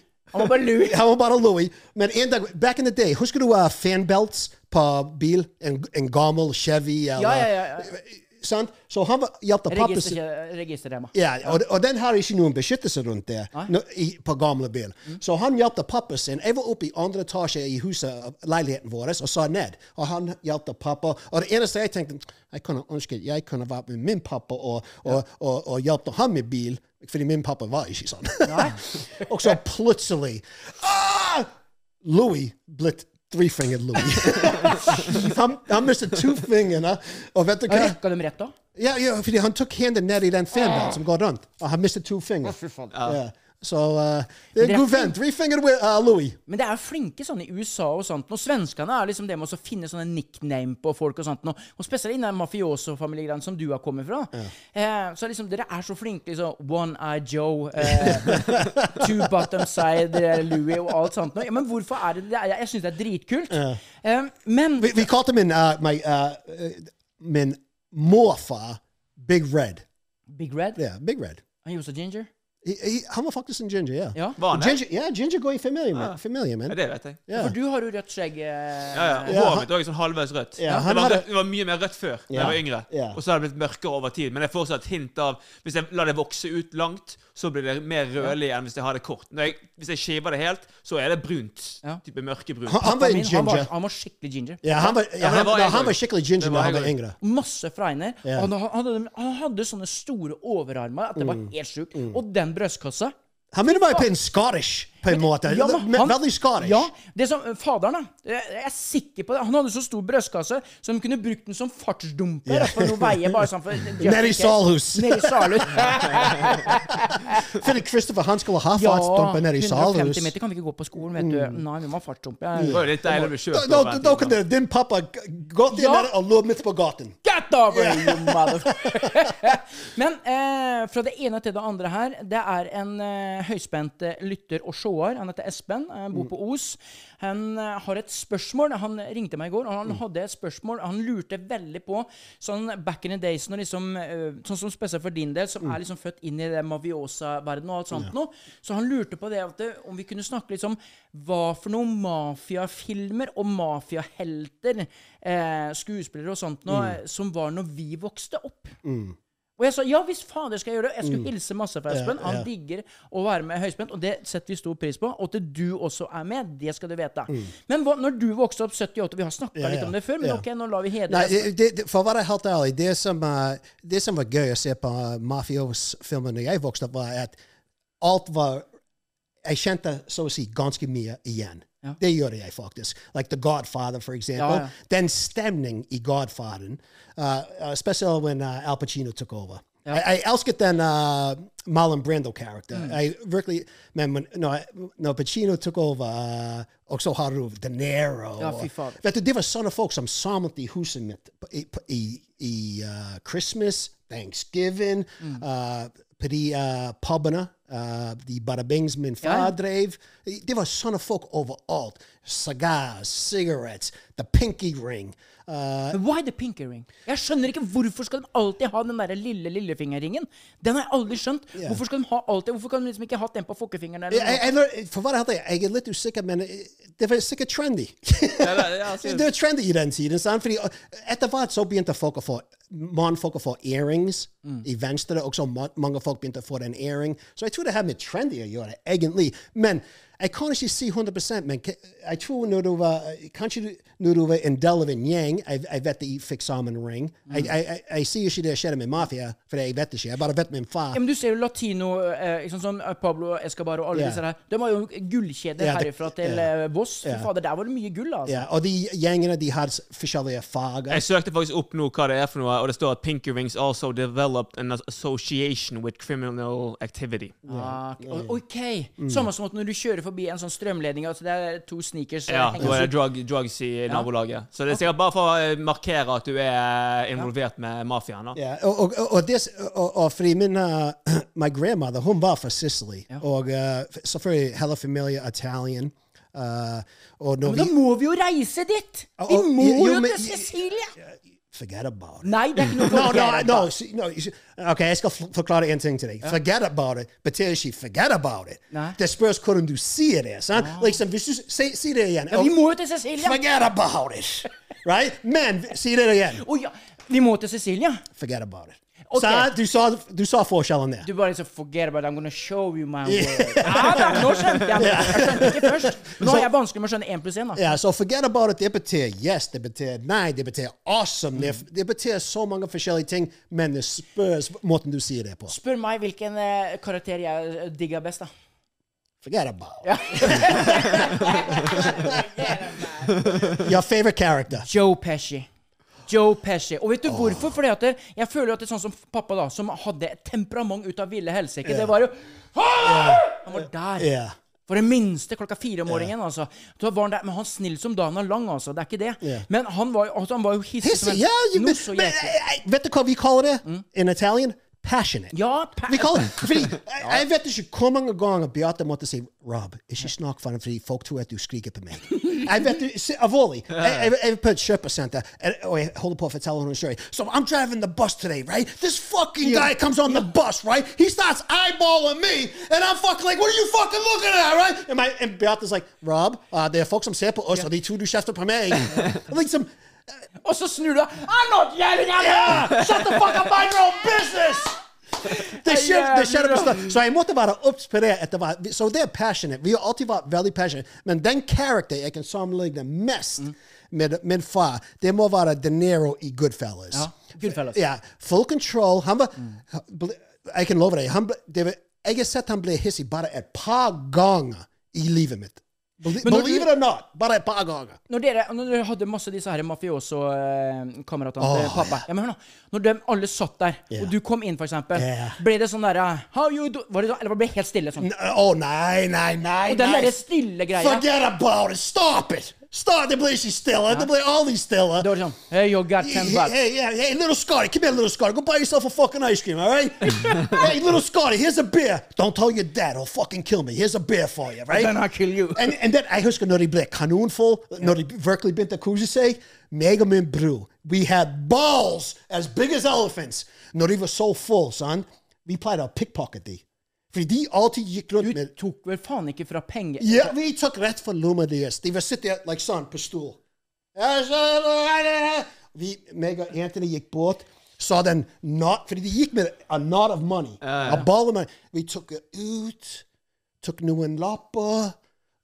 Han var bare Louie. (laughs) Men en dag, back in the day, husker du uh, fanbelts på bil? En, en gammel Chevy? Eller, Ja, ja, ja. Sant? Så han var, hjalp pappa sin Register, registerrema. Ja, og, og den har ikke noen beskyttelse rundt det no, i, på gamle bil. Så han hjalp pappa sin. Jeg var oppe i andre etasje i huset, leiligheten vår, og sa ned. Og han hjalp pappa. Og det eneste jeg tenkte Jeg kunne ønske jeg kunne vært med min pappa og, og, og, og hjulpet ham med bil, fordi min pappa var ikke sånn. (laughs) og så plutselig ah! Louis blitt three-fingered Louis. (laughs) han, han mistet to fingrene. Og vet du hva? Rekka dem rett da? Ja, ja, fordi han tok hendene ned i den fanbelt som går rundt, og han mistet to fingre. Ja. Så uh, det er er god venn. fint. Three-fingered uh, Louis. Men det er flinke sånn i USA og sånt. Og svenskene er liksom det med å finne sånne nickname på folk og sånt. Og, og spesielt innen mafioso-familiene som du har kommet fra. Eh, så liksom dere er så flinke. liksom One-Eye Joe, eh, (laughs) Two Bottom Side eh, Louis og alt sånt. Ja, men hvorfor er det det? er- Jeg syns det er dritkult. Eh, men Vi, vi kalte min, uh, my, uh, min morfar Big Red. Big Red? Ja, Big Red. Han was a ginger? He, he, han var faktisk en ginger, ja. Ja. Var han det? Ginger, ja, ginger går i familie med. Familie, men. Ja, det vet jeg. Ja. For du har jo rødt skjegg. Eh, Ja, ja. Og håret mitt òg er sånn halvveis rødt. Ja, det, var hadde- rødt, det var mye mer rødt før da Ja. jeg var yngre. Ja. Og så har det blitt mørkere over tid. Men det er fortsatt hint av Hvis jeg lar det vokse ut langt, så blir det mer rødlig enn hvis jeg har det kort. Når jeg, hvis jeg skiver det helt, så er det brunt. Ja. Type mørkebrunt. Han, han var en Min, han, var, ginger. han var skikkelig ginger. Ja, han var, ja, han, var han var skikkelig ginger da han var yngre. Masse fregner. Yeah. Han, han, hadde, han hadde sånne store overarmer at det var helt sjukt. Og den brystkassa Han minner meg på en Scottish, på en måte. Ja, men han- Veldig Scottish. Ja, det som, Faderen, da. Jeg er sikker på det. Han hadde så stor brystkasse så de kunne brukt den som fartsdumper. Yeah. For noe veier bare sånn for (laughs) Nedi Salhus. Nedi Salhus. Fordi Christopher han skulle ha ja, fartsdumper Salhus. i 150 meter kan vi ikke gå på skolen, vet du. Nei, vi må ha fartsdumper. Det var jo litt deilig å bli kjørt da, over da, da det- din pappa gå gått inn Ja. der og lå midt på gaten. Get over, you (laughs) motherfucker! (laughs) Men eh, fra det ene til det andre her, det er en eh, høyspent eh, lytter og seer. Han heter Espen, han bor på Os. Han eh, har et spørsmål. Han ringte meg i går, og han hadde et spørsmål. Han lurte veldig på sånn back in the days, liksom, eh, sånn som spesielt for din del, som er liksom født inn i det maviosa-verdenen og alt sånt noe. Så han lurte på det at det, om vi kunne snakke om hva for noen mafiafilmer og mafiahelter, eh, skuespillere og sånt noe, mm. som var når vi vokste opp. Og jeg sa ja visst fader skal jeg gjøre det. Jeg skulle hilse masse på Espen. Han digger å være med høyspent, og det setter vi stor pris på. Og at du også er med, det skal du vite. Men hva, når du vokste opp 78 Vi har snakka Ja, litt om det før, men Ja. ok, nå lar vi hedre Nei, det, det, for å være helt ærlig, det som, uh, det som var gøy å se på uh, mafios-filmer når jeg vokste opp, var at alt var Jeg kjente så å si ganske mye igjen. Det gjorde jeg faktisk. Like The Godfather, for eksempel. Ja, ja. Den stemning i Godfatheren, uh, uh, spesielt when uh, Al Pacino took over. Jeg, jeg elsket den uh, Marlon Brando-karakter. Mm. Jeg virkelig, Men when, når, når Pacino tok over, uh, og så har du De Niro Ja, og-. Vet du, Det var sånne folk som samlet i huset mitt i, i, i uh, Christmas, Thanksgiving, Mm. uh, på de uh, pubene, uh, de badabings min far Ja. drev. Det var sånne folk overalt. Cigars, cigarettes, the pinky ring. Uh, Men why the pinky ring? Jeg skjønner ikke hvorfor skal de alltid ha den der lille lillefingerringen. Den har jeg aldri skjønt. Hvorfor skal de ha alltid Hvorfor kan de liksom ikke ha den på fokkefingeren? Eller jeg, jeg, jeg, for å være helt jeg er litt usikker, men eh, det var sikkert trendy. Det- er var (laughs) trendy i den tiden. Sant? Fordi uh, etter hvert så begynte folk å få mannfolk å få earrings i venstre, og så mange folk begynte å få den earring. Så jeg tror det har med trendy å gjøre, egentlig. Men jeg kan ikke si 100 men jeg tror når du var Kanskje når du var en del av en gjeng Jeg, jeg vet de fikk sammen ring. Jeg, jeg, jeg, jeg sier ikke det skjedde med mafia, for jeg vet ikke. Jeg bare vet min far. Ja, men du ser jo latino, eh, sånn som Pablo Escobar og alle yeah. disse her. De var jo gullkjeder yeah, herifra til yeah. eh, Voss. Yeah. Fader, der var det mye gull, altså. Yeah. og de gjengene de har forskjellige fag. Jeg søkte faktisk opp nå hva det er for noe, og det står at Pinky Rings also developed an association with criminal activity. Ah, ok. Mm. Samme som at når du kjører forbi en sånn strømledning, altså det er to sneakers eh, Ja, da er det drug, drugs i nabolaget. Så det er sikkert bare for å eh, markere at du er involvert med mafiaen. Ja, og, og, og, og, og, og fordi min uh, (clears throat) my grandmother, hun var fra Sicily. Og uh, selvfølgelig hele familien Italian. Uh, og når Men da må vi jo reise dit! Vi må jo, til Sicilia! Forget about it. Nei, det ikke noe No, no, no, no. you see- OK, jeg skal f- forklare en ting til deg. Forget about it betyr ikke forget about it. Nei. Det spørs hvordan du sier det. sant? Liksom, hvis du Si, si det igjen. Ja, vi må jo til Sicilia! Forget about it! (laughs) Right? Men si det igjen. Å ja, vi må til Sicilia! Forget about it. Ok. Sant? Du, sa, du sa forskjellen der. Du bare liksom Forget about it, I'm gonna show you my world. (laughs) Ja da, nå skjønte jeg. Jeg skjønte ikke først. (laughs) Nå er jeg vanskelig med å skjønne én pluss én. Ja, så forget about it. Det betyr yes, det betyr nei, det betyr awesome. Det, det betyr så mange forskjellige ting, men det spørs måten du sier det på. Spør meg hvilken eh, karakter jeg eh, digger best, da. Forget about it. (laughs) Your favorite character. Joe Pesci. Joe Pesci. Og vet du hvorfor? Fordi at det, jeg føler at det er sånn som pappa, da, som hadde et temperament ut av ville helsike. Det var jo Han var der. Yeah. For det minste klokka fire om morgenen. altså. Da var han der, Men han snill som dagen er lang, altså. Det er ikke det. Yeah. Men han var, altså, han var jo hissig som Hissig, en ja. noe så jæklig. eh, eh, vet du hva vi kaller det in Italian? Passionate. Ja, pa det fordi jeg, jeg vet ikke hvor mange ganger Beate måtte si Rob, ikke snakk for dem fordi folk tror at du skriker på meg. Jeg vet Alvorlig. Jeg, jeg, på et kjøpesenter, og jeg holder på å fortelle henne en story. So I'm driving the bus today, right? This fucking guy comes on the bus, right? He starts eyeballing me, and I'm fucking like, what are you fucking looking at, right? And, my, and Beate's like, Rob, uh, det er folk som ser på oss, og de tror du kjefter på (laughs) meg. liksom, Og så snur du deg. I'm not yelling at her! Shut the fuck up, mind your own business! Det skjer, Så jeg måtte være obs på det etter hvert. Så det er passionate. Vi har alltid vært veldig passionate. Men den karakter jeg kan sammenligne mest med min far, det må være De Niro i Goodfellas. Ja, Goodfellas. Ja, Full control. Han var ble- Jeg kan love deg. Han det jeg har sett han ble hissig bare et par ganger i livet mitt. Believe, believe it or not, bare et par ganger. Når dere, når dere hadde masse disse her mafioso-kameratene til oh, pappa ja, men hør nå, Når de alle satt der, yeah. og du kom inn, for eksempel, Ja. ble det sånn derre How you do Var det sånn, eller ble det helt stille sånn? N- oh, nei, nei, nei. Og den derre stille greia Forget about it! Stop it! Start, det ble ikke stille. Det ble aldri stille. Da var det sånn Hey, you got ten Hey, bucks. hey, hey, hey, little Scotty, come here, little Scotty. Go buy yourself a fucking ice cream, all right? (laughs) hey, little Scotty, here's a beer. Don't tell your dad, he'll fucking kill me. Here's a beer for you, right? Then I'll kill you. And, and then, jeg husker når de ble kanonfull, når de virkelig begynte å kose seg, meg og min bror, we had balls as big as elephants. De var så full, son, We played å pickpocket. Fordi de alltid gikk rundt med Du tok vel faen ikke fra penger... ja, vi tok rett fra lomma deres. De var sitte der like sånn på stol. Vi, meg og Anthony gikk bort, sa den not Fordi de gikk med a knot of money. A ball of money. Vi tok det ut, tok noen lapper,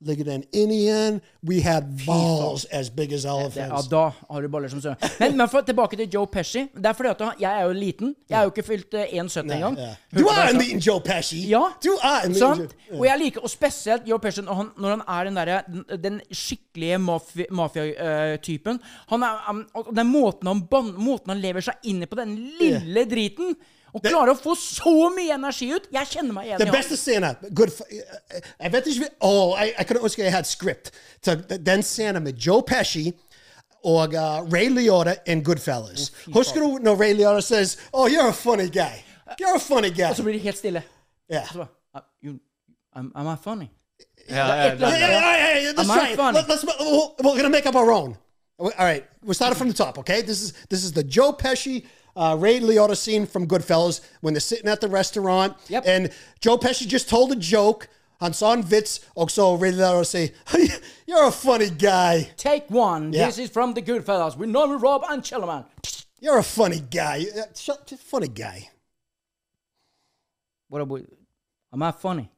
legger den inn igjen. We had balls as big as elephants. ja, da har du baller som søren. Men, men for, tilbake til Joe Pesci. Det er fordi at jeg er jo liten. Jeg er jo ikke fylt eh, 1,70 engang. Ja. Du er en liten Joe Pesci. Ja, Du er en liten? Joe- Og jeg liker, og spesielt Joe Pesci når han, når han er den derre den, den skikkelige mafi- mafia-typen. Han er um, Den måten han, måten han lever seg inn i på den lille driten. Og klarer å få så mye energi ut. Jeg kjenner meg igjen Den i han. beste scenen good, f- Jeg vet ikke Å, jeg, jeg kunne ønske jeg hadde script til den scenen med Joe Pesci og uh, Ray Liotta in Goodfellas. Husker du når Ray Liotta says, Oh, you're a funny guy. You're a funny guy. Og så blir det helt stille. Yeah. Så bare, "Uh, you, am, am I funny? Ja, ja, Et eller Yeah, yeah, yeah, yeah, let's try it. funny? Let, us we're gonna make up our own. All right, we're starting from the top. Okay, this is this is the Joe Pesci, uh, Ray Liotta scene from Goodfellas when they're sitting at the restaurant, Yep. and Joe Pesci just told a joke. Han sa en vits, og så Ray Liotta say, (laughs) "You're a funny guy. Take one. Yeah. This is from the Goodfellas. with Norman Rob and Chillerman. You're a funny guy. Uh, Funny guy." What about, am I funny?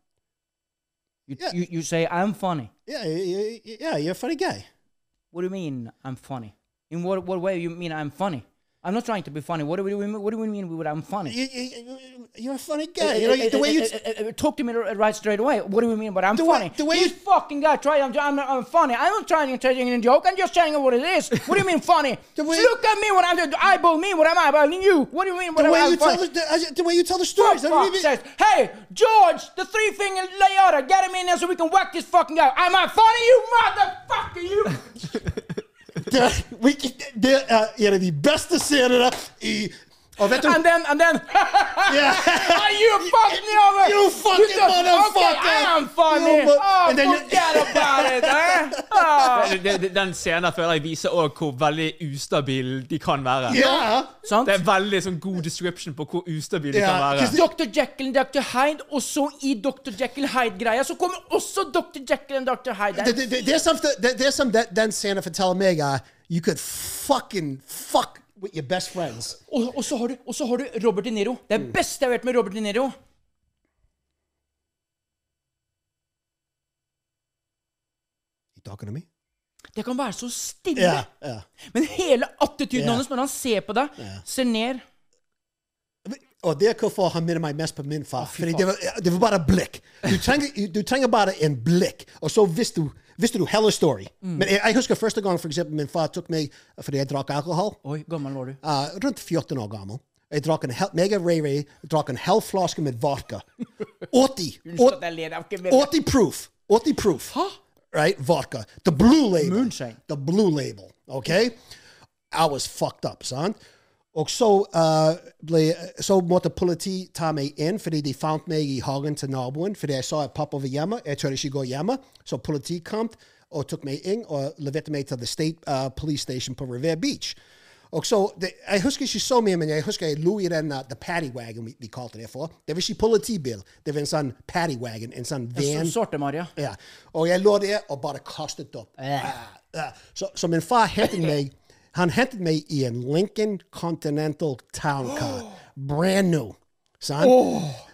You, Yeah. you, you say I'm funny. Yeah, yeah, yeah, you're a funny guy. What do you mean I'm funny? In what what way you mean I'm funny? I'm not trying to be funny. What do we what do we mean with I'm funny? You, you, you're a funny guy. You eh, know eh, the way eh, you. Uh, uh, talk to me right straight away. What do we mean? But I'm The way- funny. the way this you- fucking guy try. I'm, I'm, I'm funny. I'm not trying to tell you a joke. I'm just telling you what it is. What do you mean funny? (laughs) Way- Look at me when I'm eyeball me when I'm eyeballing you. What do you mean? When The way I'm you tell funny? the, the, the way you tell the stories. Fuck's even- sake. Hey, George, the three finger Leota, get him in there so we can whack this fucking guy. Am I funny, you motherfucker, you? (laughs) (laughs) Det, det er en av de beste scenene i Og vet du and then, and then, (laughs) Yeah. oh, you fucked me over. You fucking just- motherfucker. Okay, I am funny. You oh, and then you- about it, eh? Oh. Det- det- Den scenen føler jeg viser også hvor veldig ustabil de kan være. Ja. Sant? Det er veldig sånn god description på hvor ustabil de kan være. Dr. Jekyll og Dr. Hyde, og så i Dr. Jekyll Hyde-greia, så kommer også Dr. Jekyll og Dr. Hyde. Det, det, det, det er som, det, det er som den, den scenen forteller meg er You could fucking fuck your best friends. Og, og, så har du, og så har du Robert De Niro. Det Mm. beste jeg har vært med Robert De Niro. You talking to me? Det kan være så stille. Yeah, yeah. Men hele attituden Ja. hans når han ser på deg, ser ned Og det er hvorfor han minner meg mest på min far. Oh, Fordi det var, det var bare blikk. Du trenger, du trenger bare en blikk, og så hvis du, visste du hele story. Mm. Men jeg, husker første gang for eksempel, min far tok meg fordi jeg drakk alkohol. Oi, gammel var du. Uh, rundt 14 år gammel. Jeg drakk en hel, meg og Ray Ray drakk en halv flaske med vodka. (laughs) 80. Unnskyld at jeg ler, jeg har ikke mer- 80 proof. 80 proof. Right? Vodka. The blue label. Moonshine. The blue label. Okay? I was fucked up, son. Og så, uh, ble, så måtte politiet ta meg inn fordi de fant meg i hagen til naboen. Fordi jeg sa at pappa var hjemme. Jeg tør ikke gå hjemme. Så politiet kom og tok meg inn og leverte meg til the state uh, police station på Revere Beach. Og så, det, Jeg husker ikke så mye, men jeg husker jeg lo i den uh, the paddy wagon vi, vi kalte det for. Det var ikke politibil. Det var en sånn paddy wagon, en sånn van. Så Sorte Maria. Ja. Og jeg lå der og bare kastet opp. Uh, uh. Så, så min far hentet (laughs) meg Han hentet meg i en Lincoln Continental Town Car. Brand new. Sant?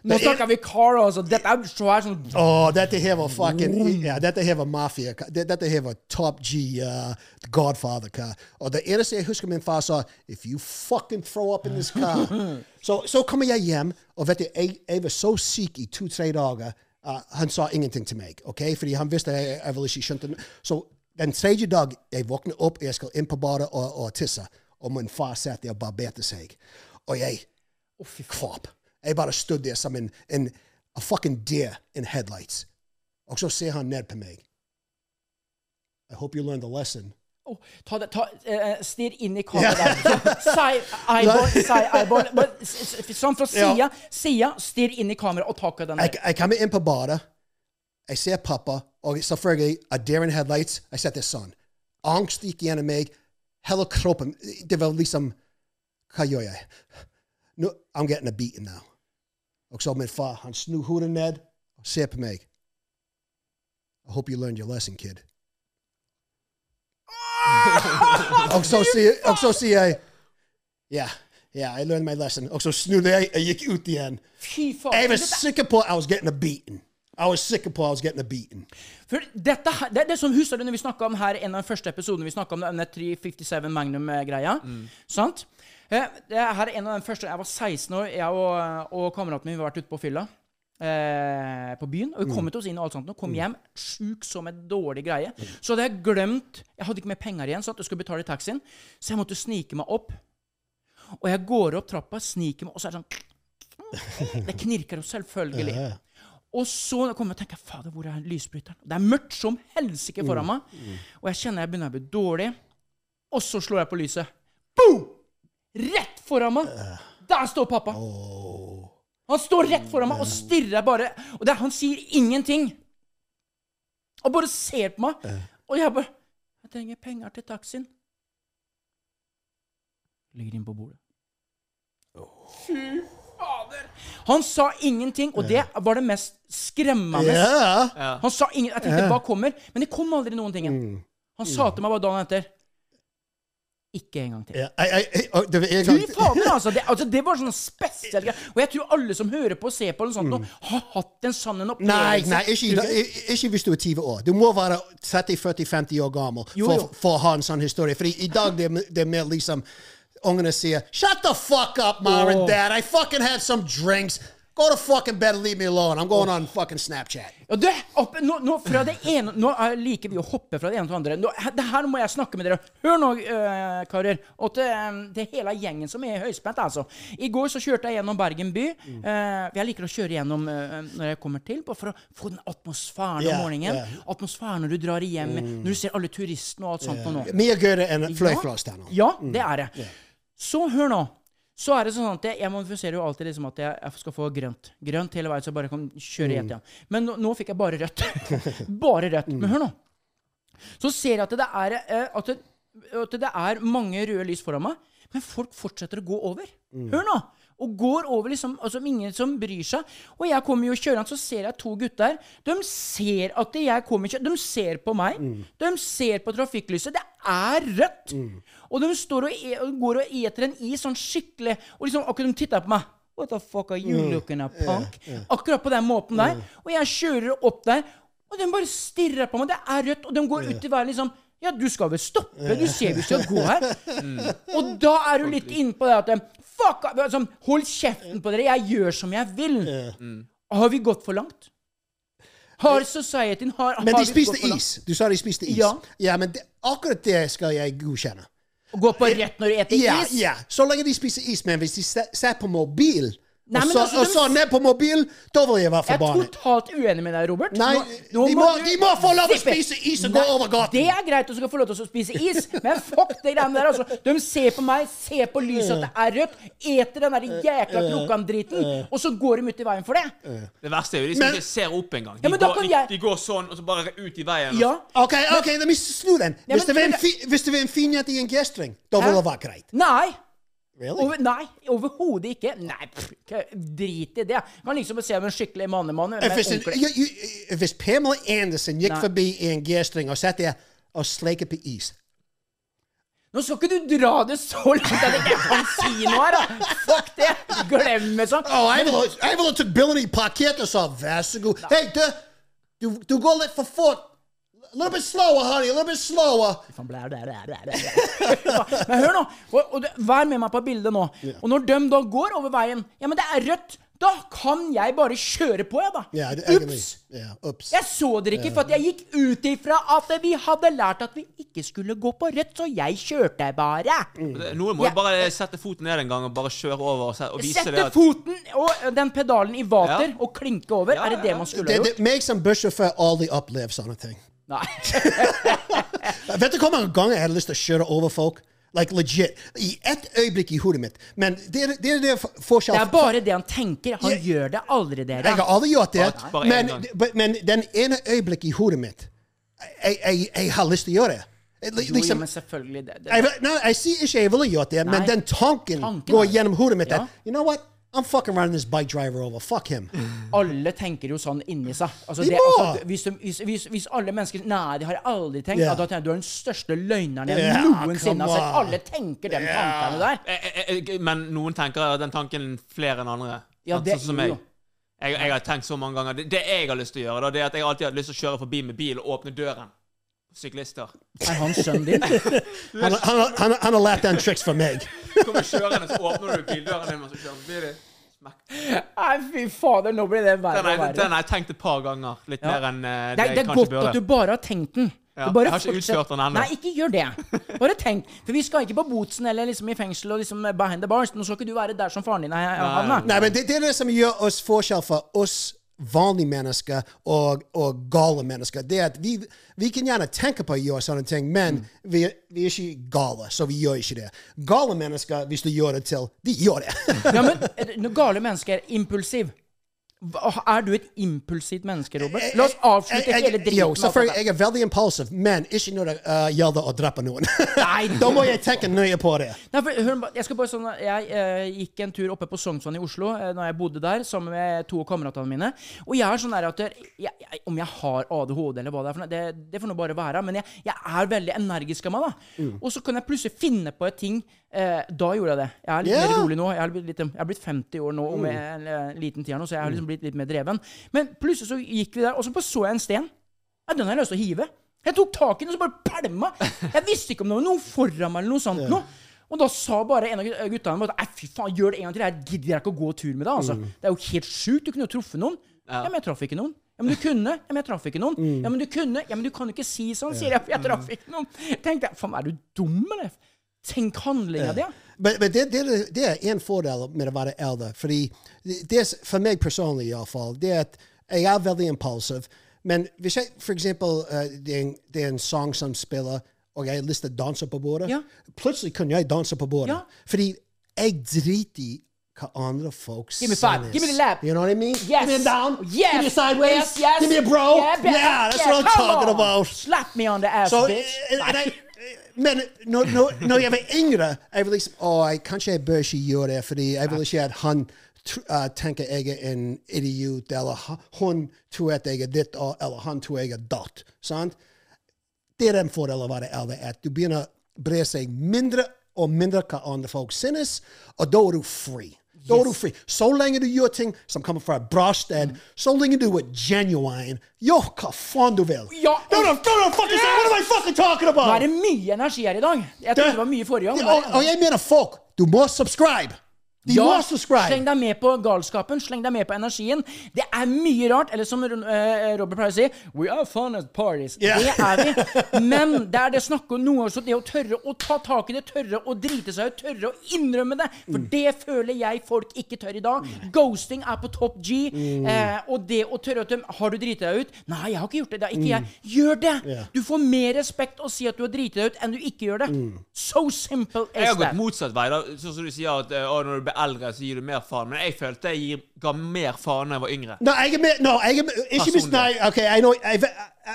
Nå snakker vi car, altså. Dette er her sånn Åh, dette her var fucking Ja, dette her var mafia. Det- Dette her var top G uh, Godfather-car. Og det eneste jeg husker min far sa If you fucking throw up in this car (laughs) Så så kommer jeg hjem, og vet du, jeg, jeg var så syk i to-tre dager. Uh, han sa ingenting til meg, ok? Fordi han visste jeg, jeg ville ikke skjønte Så den tredje dag jeg våkner opp, jeg skal inn på badet og, og tisse, og min far satt der og barberte seg. Og jeg kvapp. Jeg bare stod der som en, en a fucking deer in headlights. Og så ser han ned på meg. I hope you learned the lesson. Oh, ta det, ta, uh, stirr inn i kameraet. (laughs) Si Sånn fra sida, sida, stirr inn i kameraet og ta den Jeg, der. jeg kommer inn på badet. Jeg ser pappa, og selvfølgelig er deer headlights. Jeg setter sånn. Angst gikk gjennom meg. Hele kroppen. Det var liksom Hva gjør jeg? Nå, I'm getting a beating now. Og så min far, han snur hodet ned og ser på meg. I hope you learned your lesson, kid. og, så sier, og så sier jeg Ja, ja, I learned my lesson. Og så snudde jeg og gikk ut igjen. Fy faen. I was Dette- sikker på I was getting a beating. I was sikker på I was getting a beating. For dette det, det som Husker du når vi snakka om her en av de første episodene vi snakket om den 357 Magnum-greia? Sant? Eh, Det er her er en av de første Jeg var 16 år, jeg og, og kameraten min vi har vært ute på fylla. Eh, på byen. Og vi kom oss inn og alt sånt. Og kom hjem sjuk som en dårlig greie. Så hadde jeg glemt Jeg hadde ikke mer penger igjen, så jeg skulle betale taxien. Så jeg måtte snike meg opp. Og jeg går opp trappa, sniker meg, og så er det sånn (laughs) Det knirker jo selvfølgelig. Og så kommer jeg og tenker Fader, hvor er lysbryteren? Det er mørkt som helsike foran meg. Og jeg kjenner jeg begynner å bli dårlig. Og så slår jeg på lyset. Boom! Rett foran meg! Der står pappa. Han står rett foran meg og stirrer bare. Og det, han sier ingenting. Og bare ser på meg. Og jeg bare Jeg trenger penger til taxien. Ligger inne på bordet. Fy fader! Han sa ingenting, og det var det mest skremmende. Yeah. Han sa ingen, Jeg tenkte, hva kommer? Men det kom aldri noen ting. Han sa til meg bare dagen etter Ikke en gang til. ja. Jeg, jeg, det var en gang til. fader, (laughs) altså! Det, altså, det var sånn spesielt greie. Og jeg tror alle som hører på og ser på noe sånt, nå, har hatt en sånn en Nei, opplevelse. nei ikke, ikke- ikke hvis du er 20 år. Du må være 30-40-50 år gammel Jo, for, jo. for å ha en sånn historie. Fordi i dag det, er- det er mer liksom Ungene sier 'Shut the fuck up, mom and dad. I fucking had some drinks. Go to fucking bed and leave me alone. I'm going on fucking Snapchat'. Ja, du, opp, nå, nå, fra det ene, nå er- liker vi å hoppe fra det ene til det andre. Nå, det her må jeg snakke med dere. Hør nå, øh, karer. Og til, øh, til hele gjengen som er høyspent, altså. I går så kjørte jeg gjennom Bergen by. Mm. Uh, jeg liker å kjøre gjennom uh, når jeg kommer til, for å få den atmosfæren yeah, om morgenen. Mm. Atmosfæren når du drar hjem, når du ser alle turistene og alt sånt. Yeah. Mye gøyere enn nå. Ja, det er det. Så hør nå. Så er det sånn at jeg, jeg manifiserer jo alltid liksom at jeg, jeg skal få grønt. Grønt hele veien, så jeg bare kan kjøre rett igjen. Men nå, nå fikk jeg bare rødt. (laughs) bare rødt. Men hør nå. Så ser jeg at det er, eh, at det, at det er mange røde lys foran meg, men folk fortsetter å gå over. Hør nå! Og går over liksom altså ingen som bryr seg. Og jeg kommer jo kjørende, så ser jeg to gutter. De ser at jeg kommer kjørende. De ser på meg. De ser på trafikklyset. Det er rødt! Og de står og, e og går og eter en is sånn skikkelig Og liksom akkurat de titter på meg. What the fuck are you looking at, punk? Akkurat på den måten der. Og jeg kjører opp der, og de bare stirrer på meg. Det er rødt, og de går ut i verden liksom ja, du skal vel stoppe? Du ser vi skal gå her. (laughs) Og da er du litt inne på det at Fuck! Altså, hold kjeften på dere. Jeg gjør som jeg vil. Har vi gått for langt? Har societyen har, Men har de spiste is. Du sa de spiste is. Ja. ja men det, akkurat det skal jeg godkjenne. Gå på rett når du spiser Ja, is? ja. Så lenge de spiser is, men hvis de ser på mobil, Nei, og, så, altså, og de- så ned på mobil, da vil jeg være Jeg er totalt uenig med deg, Robert. Nei, Nå- nå de, må, må, de må få lov å spise is og gå over gaten. Det er greit at du skal få lov til å spise is, men fuck det greiene der, altså. De ser på meg, ser på lyset at det er rødt, eter den der jækla krokan-driten, og så går de ut i veien for det. Det verste er jo de som Men- ikke ser opp engang. De, Ja, men går- de, jeg- de går sånn, og så bare ut i veien. Ja. OK, ok, la meg snu den. Ja, Hvis men- det var en fi- hvis det var en fin jente i en G-string, da ville det vært greit. Nei. Really? Over, nei, overhodet ikke. Nei, pff, drit i det. Kan liksom se om en skikkelig mannemann hvis, Pamela Anderson gikk Nei. forbi i en G-string og satt der og sleiket på is Nå skal ikke du dra det så langt at jeg ikke kan si noe her, da! Fuck det! Glem det sånn. Oh, jeg ville, tatt bildet i pakket og sa vær så god. Hei, du, du, du går litt for fort. A little bit slower, honey. A little bit slower. (laughs) Men hør nå, og, og det, vær med meg på bildet nå. Og når de da går over veien, ja, men det er rødt, da kan jeg bare kjøre på, jeg, da. Ja, det-. Ups! Ja, ups. Jeg så dere ikke, for at jeg gikk ut ifra at vi hadde lært at vi ikke skulle gå på rødt, så jeg kjørte bare. Mm. Noen må Ja. jo bare sette foten ned en gang og bare kjøre over og, se, og vise det Sette at foten og den pedalen i vater Ja. og klinke over. Ja, Er det det man skulle ha gjort? det, meg som bussjåfør aldri opplevd sånne ting. Nei. (laughs) Vet du hvor mange ganger jeg hadde lyst til å kjøre over folk? Like legit. I ett øyeblikk i hodet mitt. Men det er det, er det for- forskjell Det er bare det han tenker. Han Jeg- gjør det aldri, dere. Jeg har aldri gjort det. Bare- bare Men, men den ene øyeblikket i hodet mitt jeg, jeg, jeg har lyst til å gjøre det. Jo, Liksom, jo, men selvfølgelig. Det, det, jeg, nei, jeg sier ikke jeg ville gjort det, men den tanken, Tanken går gjennom hodet mitt. Ja. At, you know what? I'm fucking running this bike driver over. Fuck him. alle tenker jo sånn inni seg. Altså, De det, altså, hvis, de, hvis, hvis, hvis alle mennesker Nei, de har aldri tenkt. yeah. at Da tenker jeg du er den største løgneren jeg yeah, noensinne har sett. Alle tenker de tankene der. Eh, eh, eh, Men noen tenker den tanken flere enn andre. Ja, det- sånn som meg. Jeg, jeg har tenkt så mange ganger Det, det jeg har lyst til å gjøre, da, det er at jeg alltid har lyst til å kjøre forbi med bil og åpne døren. Syklister. Er han sønnen din? (laughs) Han, han, han, han har lært den triks for meg. (laughs) Kommer kjørende, så åpner du bildøren din, og så blir forbi. Smekk. Nei, fy fader, nå blir det verre og verre. den har jeg tenkt et par ganger. Litt Ja. mer enn uh, Det det, er, det jeg er godt at du bare har tenkt den. Ja, bare jeg har ikke fortsett- utført den ennå. Nei, ikke gjør det. Bare tenk. For vi skal ikke på Botsen eller liksom i fengsel og liksom behind the bars. Nå skal ikke du være der som faren din er havna. Nei, men det, det er det som gjør oss forskjell fra oss vanlige mennesker og, og gale mennesker. Det at vi, vi kan gjerne tenke på å gjøre sånne ting, men vi, vi er ikke gale, så vi gjør ikke det. Gale mennesker, hvis du gjør det til, de gjør det. Ja, men (laughs) gale mennesker er impulsiv Hva- Er du et impulsivt menneske, Robert? La oss avslutte Jeg- jeg- hele dritten. Jo, selvfølgelig, jeg er veldig impulsiv, men ikke når det uh, gjelder å drepe noen. Nei, (laughs) da må jeg tenke nøye på det. Nei, for, hør, jeg skal bare sånn Jeg uh, gikk en tur oppe på Sognsvann i Oslo uh, Når jeg bodde der sammen med to av kameratene mine. Og jeg er sånn der at jeg, jeg, Om jeg har ADHD eller hva det er, for noe, det, det får nå bare være. Men jeg, jeg er veldig energisk av meg. da Og så kan jeg plutselig finne på et ting. Eh, da gjorde jeg det. Jeg er litt yeah. mer rolig nå. Jeg er, blitt litt, jeg er blitt 50 år nå om en, en liten tid her nå, så jeg har liksom blitt litt mer dreven. Men plutselig så gikk vi der, og så bare så jeg en sten. Ja, den har jeg lyst til å hive. Jeg tok tak i den og så bare pælma. Jeg visste ikke om det var noen foran meg eller noe sånt noe. Og da sa bare en av gutta guttene bare, fy faen, gjør det en gang til. Jeg gidder ikke å gå tur med deg. altså. Det er jo helt sjukt. Du kunne jo truffet noen. Ja. men jeg traff ikke noen. Ja, men du kunne. Ja, men jeg traff ikke noen. Ja, men du kunne. Ja, men du kan jo ikke si sånn, sier jeg, for jeg traff ikke noen. Tenkte jeg, faen, er du dum, eller? Tenk handlinga di. Men, men det, det, det er en fordel med å være eldre. Fordi det, for meg personlig iallfall, det er at jeg er veldig impulsiv. Men hvis jeg for eksempel eh, det, er en, det er en sang som spiller, og jeg har lyst til å danse på bordet, Ja. plutselig kan jeg danse på bordet. Ja. Fordi jeg driter i hva andre folk Give me five. synes. Give me the lap. You know what I mean? Yes. Give me down. Yes. Give me sideways. Yes, yes. Give me a bro. Yeah, Yeah, that's yeah, what I'm talking on. about. Slap me on the ass, so, bitch. And, and nei, (laughs) men når, når, når jeg var yngre, jeg ville liksom Å, jeg, kanskje jeg bør ikke gjøre det, fordi jeg vil ikke at han uh, tenker jeg er en idiot, eller hun tror at jeg er ditt, eller han tror jeg er datt. Sant? Det er den fordel av å være eldre, at du begynner å bre seg mindre og mindre hva andre folk synes, og da er du fri. Er du fri. Så lenge du gjør ting som kommer fra et bra sted, så lenge du er genuine, gjør hva faen du vil. Ja, no, no, no, fucking say, what am I fucking talking about? Nå er det mye energi her i dag. Jeg trodde det var mye forrige gang. Og, og jeg mener folk, du må subscribe. De må subscribe. sleng deg med på galskapen, sleng deg med på energien. Det er mye rart. Eller som eh, Robert pleier å si We are fun at parties. Yeah. Det er vi. (laughs) Men det er det snakk om noe også, det å tørre å ta tak i det, tørre å drite seg ut, tørre å innrømme det. For Mm. det føler jeg folk ikke tør i dag. Ghosting er på topp G. Mm. Eh, og det å tørre å tømme Har du driti deg ut? Nei, jeg har ikke gjort det. Det er ikke jeg. Gjør det! Yeah. Du får mer respekt å si at du har driti deg ut, enn du ikke gjør det. Mm. So simple Jeg har gått motsatt vei. da Sånn som du sier at uh, å, når du blir eldre, så gir du mer faen. Men jeg følte jeg gir, ga mer faen da jeg var yngre. No, jeg er med, no, jeg er ikke mis, nei, ok, I know, I,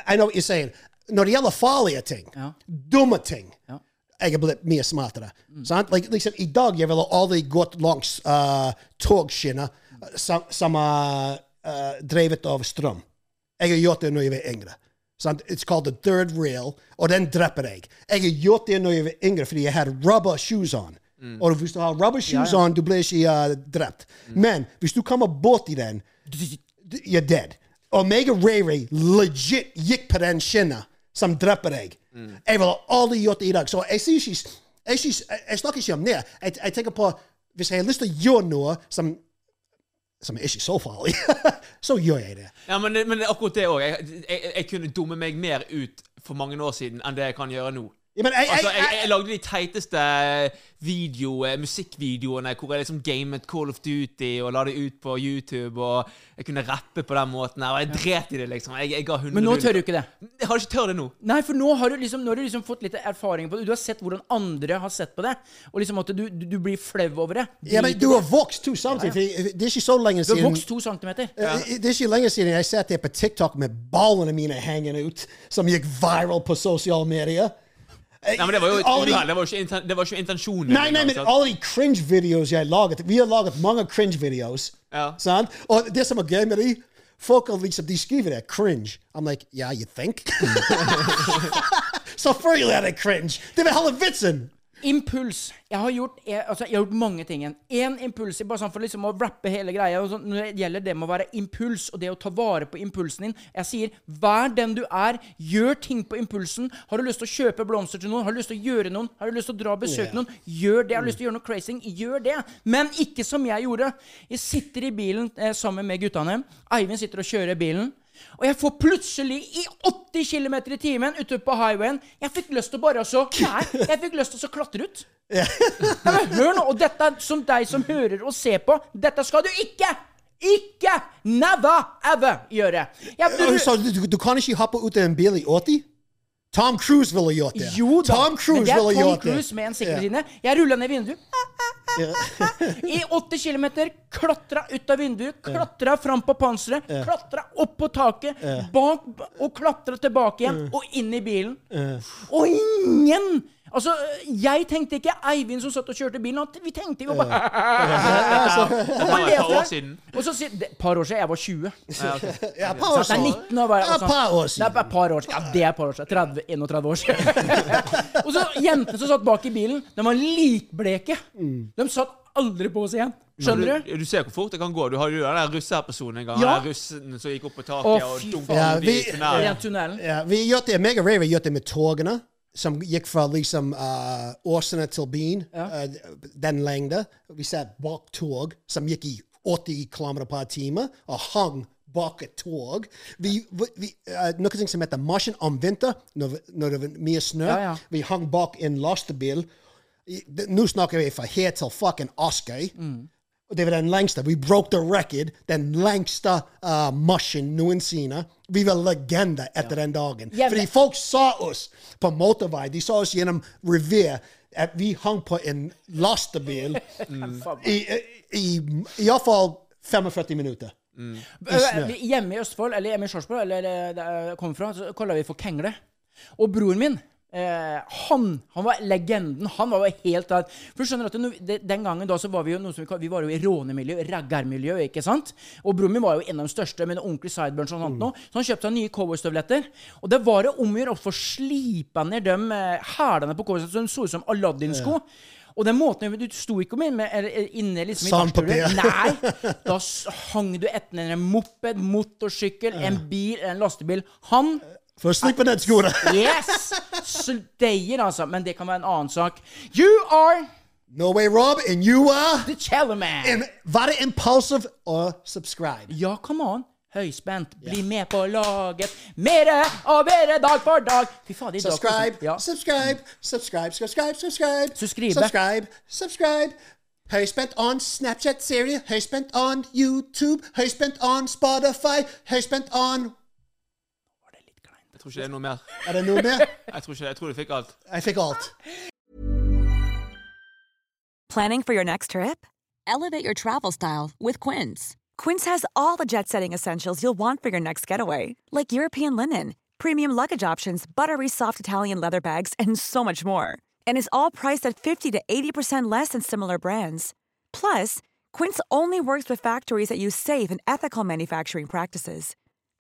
I know what you're saying. Når det gjelder farlige ting, Ja. dumme ting, Ja. jeg er blitt mye smartere. Sant? Like, liksom, I dag jeg ville aldri gått langs uh, togskinner som, som er uh, drevet av strøm. Jeg har gjort det når jeg var yngre. Sant? It's called the third rail, og den dreper jeg. Jeg har gjort det når jeg var yngre fordi jeg hadde rubber shoes on. Og hvis du har rubber shoes on, du blir ikke uh, drept. Men hvis du kommer borti den, du you're dead. Og meg og Ray-Ray legit gikk på den skinna som dreper deg. Jeg ville aldri gjort det i dag. Så jeg sier ikke jeg, jeg, jeg snakker ikke om det. Jeg, jeg tenker på hvis jeg har lyst til å gjøre noe som som er ikke så farlig, så gjør jeg det. Ja, men, men akkurat det òg. Jeg, jeg kunne dumme meg mer ut for mange år siden enn det jeg kan gjøre nå. Ja, men jeg, Altså, jeg, jeg, jeg, jeg lagde de teiteste video, eh, musikkvideoene hvor jeg liksom gamet Call of Duty og la det ut på YouTube, og jeg kunne rappe på den måten og jeg dret i det, liksom. Jeg, jeg ga Men nå tør du ikke det. Jeg har ikke tør det nå. Nei, for nå har du liksom, nå har du liksom fått litt erfaring på det. Du har sett hvordan andre har sett på det. Og liksom at du, du, du blir flau over det. ja, men du har vokst to samtidig. ja. Det er ikke så lenge Du har siden vokst to centimeter. Ja. Det er ikke lenge siden jeg satt der på TikTok med ballene mine hengende ut, som gikk viral på sosiale medier. Nei, men Det var jo et uhell. Det var ikke, inten- det var ikke intensjonen. Nei, nei, men alle de cringe-videos jeg laget Vi har laget mange cringe-videoer. Ja. Sant? Og det som er gøy med de Folk liksom, de skriver det cringe. I'm like, yeah, you think? (laughs) (laughs) Selvfølgelig er det cringe. Det er hele vitsen. Impuls. Jeg har gjort, jeg, altså, jeg har gjort mange ting. Én impuls bare sånn for liksom å rappe hele greia. Og så, når det gjelder det med å være impuls, og det å ta vare på impulsen din Jeg sier vær den du er. Gjør ting på impulsen. Har du lyst til å kjøpe blomster til noen? Har du lyst til å gjøre noen? Har du lyst til å dra og besøke yeah. noen? Gjør det. Har du lyst til å gjøre noe crazy? Gjør det. Men ikke som jeg gjorde. Jeg sitter i bilen eh, sammen med guttene. Eivind sitter og kjører bilen. Og jeg får plutselig i 80 km i timen ute på highwayen Jeg fikk lyst til å bare så (laughs) Nei, jeg fikk lyst til å klatre ut. Ja, men hør nå, og dette som deg som hører og ser på, dette skal du ikke! Ikke! Never ever gjøre. Jeg, du, Så du, du kan ikke hoppe ut av en bil i 80? Tom Cruise ville gjort det. jo da, Tom Cruise men det er Tom. Cruise med en sikkerhetslinje. Jeg rulla ned vinduet. I 80 km, klatra ut av vinduet, klatra fram på panseret, klatra opp på taket, bak og klatra tilbake igjen og inn i bilen. Og ingen Altså, jeg tenkte ikke Eivind som satt og kjørte bilen. han- Vi tenkte jo bare (laughs) (laughs) Det var et par år siden. Og så sier Et par år siden. Jeg var 20. (laughs) Ja, okay. Ja, par år siden. det er 19 år bare. Ja, par år siden. Det er par år siden. Ja, det er par år siden. 30, 31 år siden. og så jentene som satt bak i bilen, de var likbleke. De satt aldri på oss igjen. Skjønner du? Du, du ser hvor fort det kan gå. Du hadde jo den der russeepisoden en gang. Ja. Den russen som gikk opp på taket Å, og dunket ja, i tunnelen. Ja, vi gjør det, meg og Ravy gjør det med togene, som gikk fra liksom uh, Åsene til byen, uh, den lengde. Vi satt bak tog som gikk i 80 km per time, og hang bak et tog. Vi, vi, uh, noe som heter marsjen om vinter, når, når det var mye snø. Ja, ja. Vi hang bak en lastebil. Nå snakker vi fra her til fucking Askøy. Og det var den lengste. Vi broke the record. Den lengste uh, marsjen noensinne. Vi var legender etter den dagen. Ja, Fordi folk så oss på motorvei. De så oss gjennom revir. At vi hang på en lastebil (laughs) i, i, i iallfall 45 minutter. Øh, vi- Hjemme i Østfold, eller hjemme i Sarpsborg, eller eh, der jeg kommer fra, så kaller vi for Kengle. Og broren min, eh, han, han var legenden. Han var jo helt der. For du skjønner at det- Den gangen da så var vi jo noe som vi, vi var jo i rånemiljø, raggarmiljø, ikke sant? Og broren min var jo en av de største med en ordentlig sideburns og sånt nå. Så han kjøpte seg nye cowboystøvletter. Og det var det om å gjøre å få slipa ned de eh, hælene på cowboystøvlene så de så ut som Aladdin-sko. Og den måten Du sto ikke med, med inne liksom i Sandpapir. (laughs) Nei! Da hang du etter en moped, motorsykkel, en bil, en lastebil. Han For å slippe ned skoene. (laughs) Yes! Deien, altså. Men det kan være en annen sak. You are No way, Rob. And you are the Chellerman. and det impulsive or subscribe. Ja, come on. Høyspent. Bli med på laget. Mere og bedre dag for dag. Fy fader, i dag Subscribe, Ja. subscribe, subscribe, subscribe, subscribe. Subscribe. Subscribe, subscribe. Høyspent on Snapchat-serie. Høyspent on YouTube. Høyspent on Spotify. Høyspent on tror ikke det er noe mer. Er det noe mer? (laughs) Jeg tror ikke det. Jeg tror du fikk alt. Jeg fikk alt. Planning for your next trip? Elevate your travel style with Quince. Quince has all the jet setting essentials you'll want for your next getaway, like European linen, premium luggage options, buttery soft Italian leather bags, and so much more. And is all priced at 50 to 80% less than similar brands. Plus, Quince only works with factories that use safe and ethical manufacturing practices.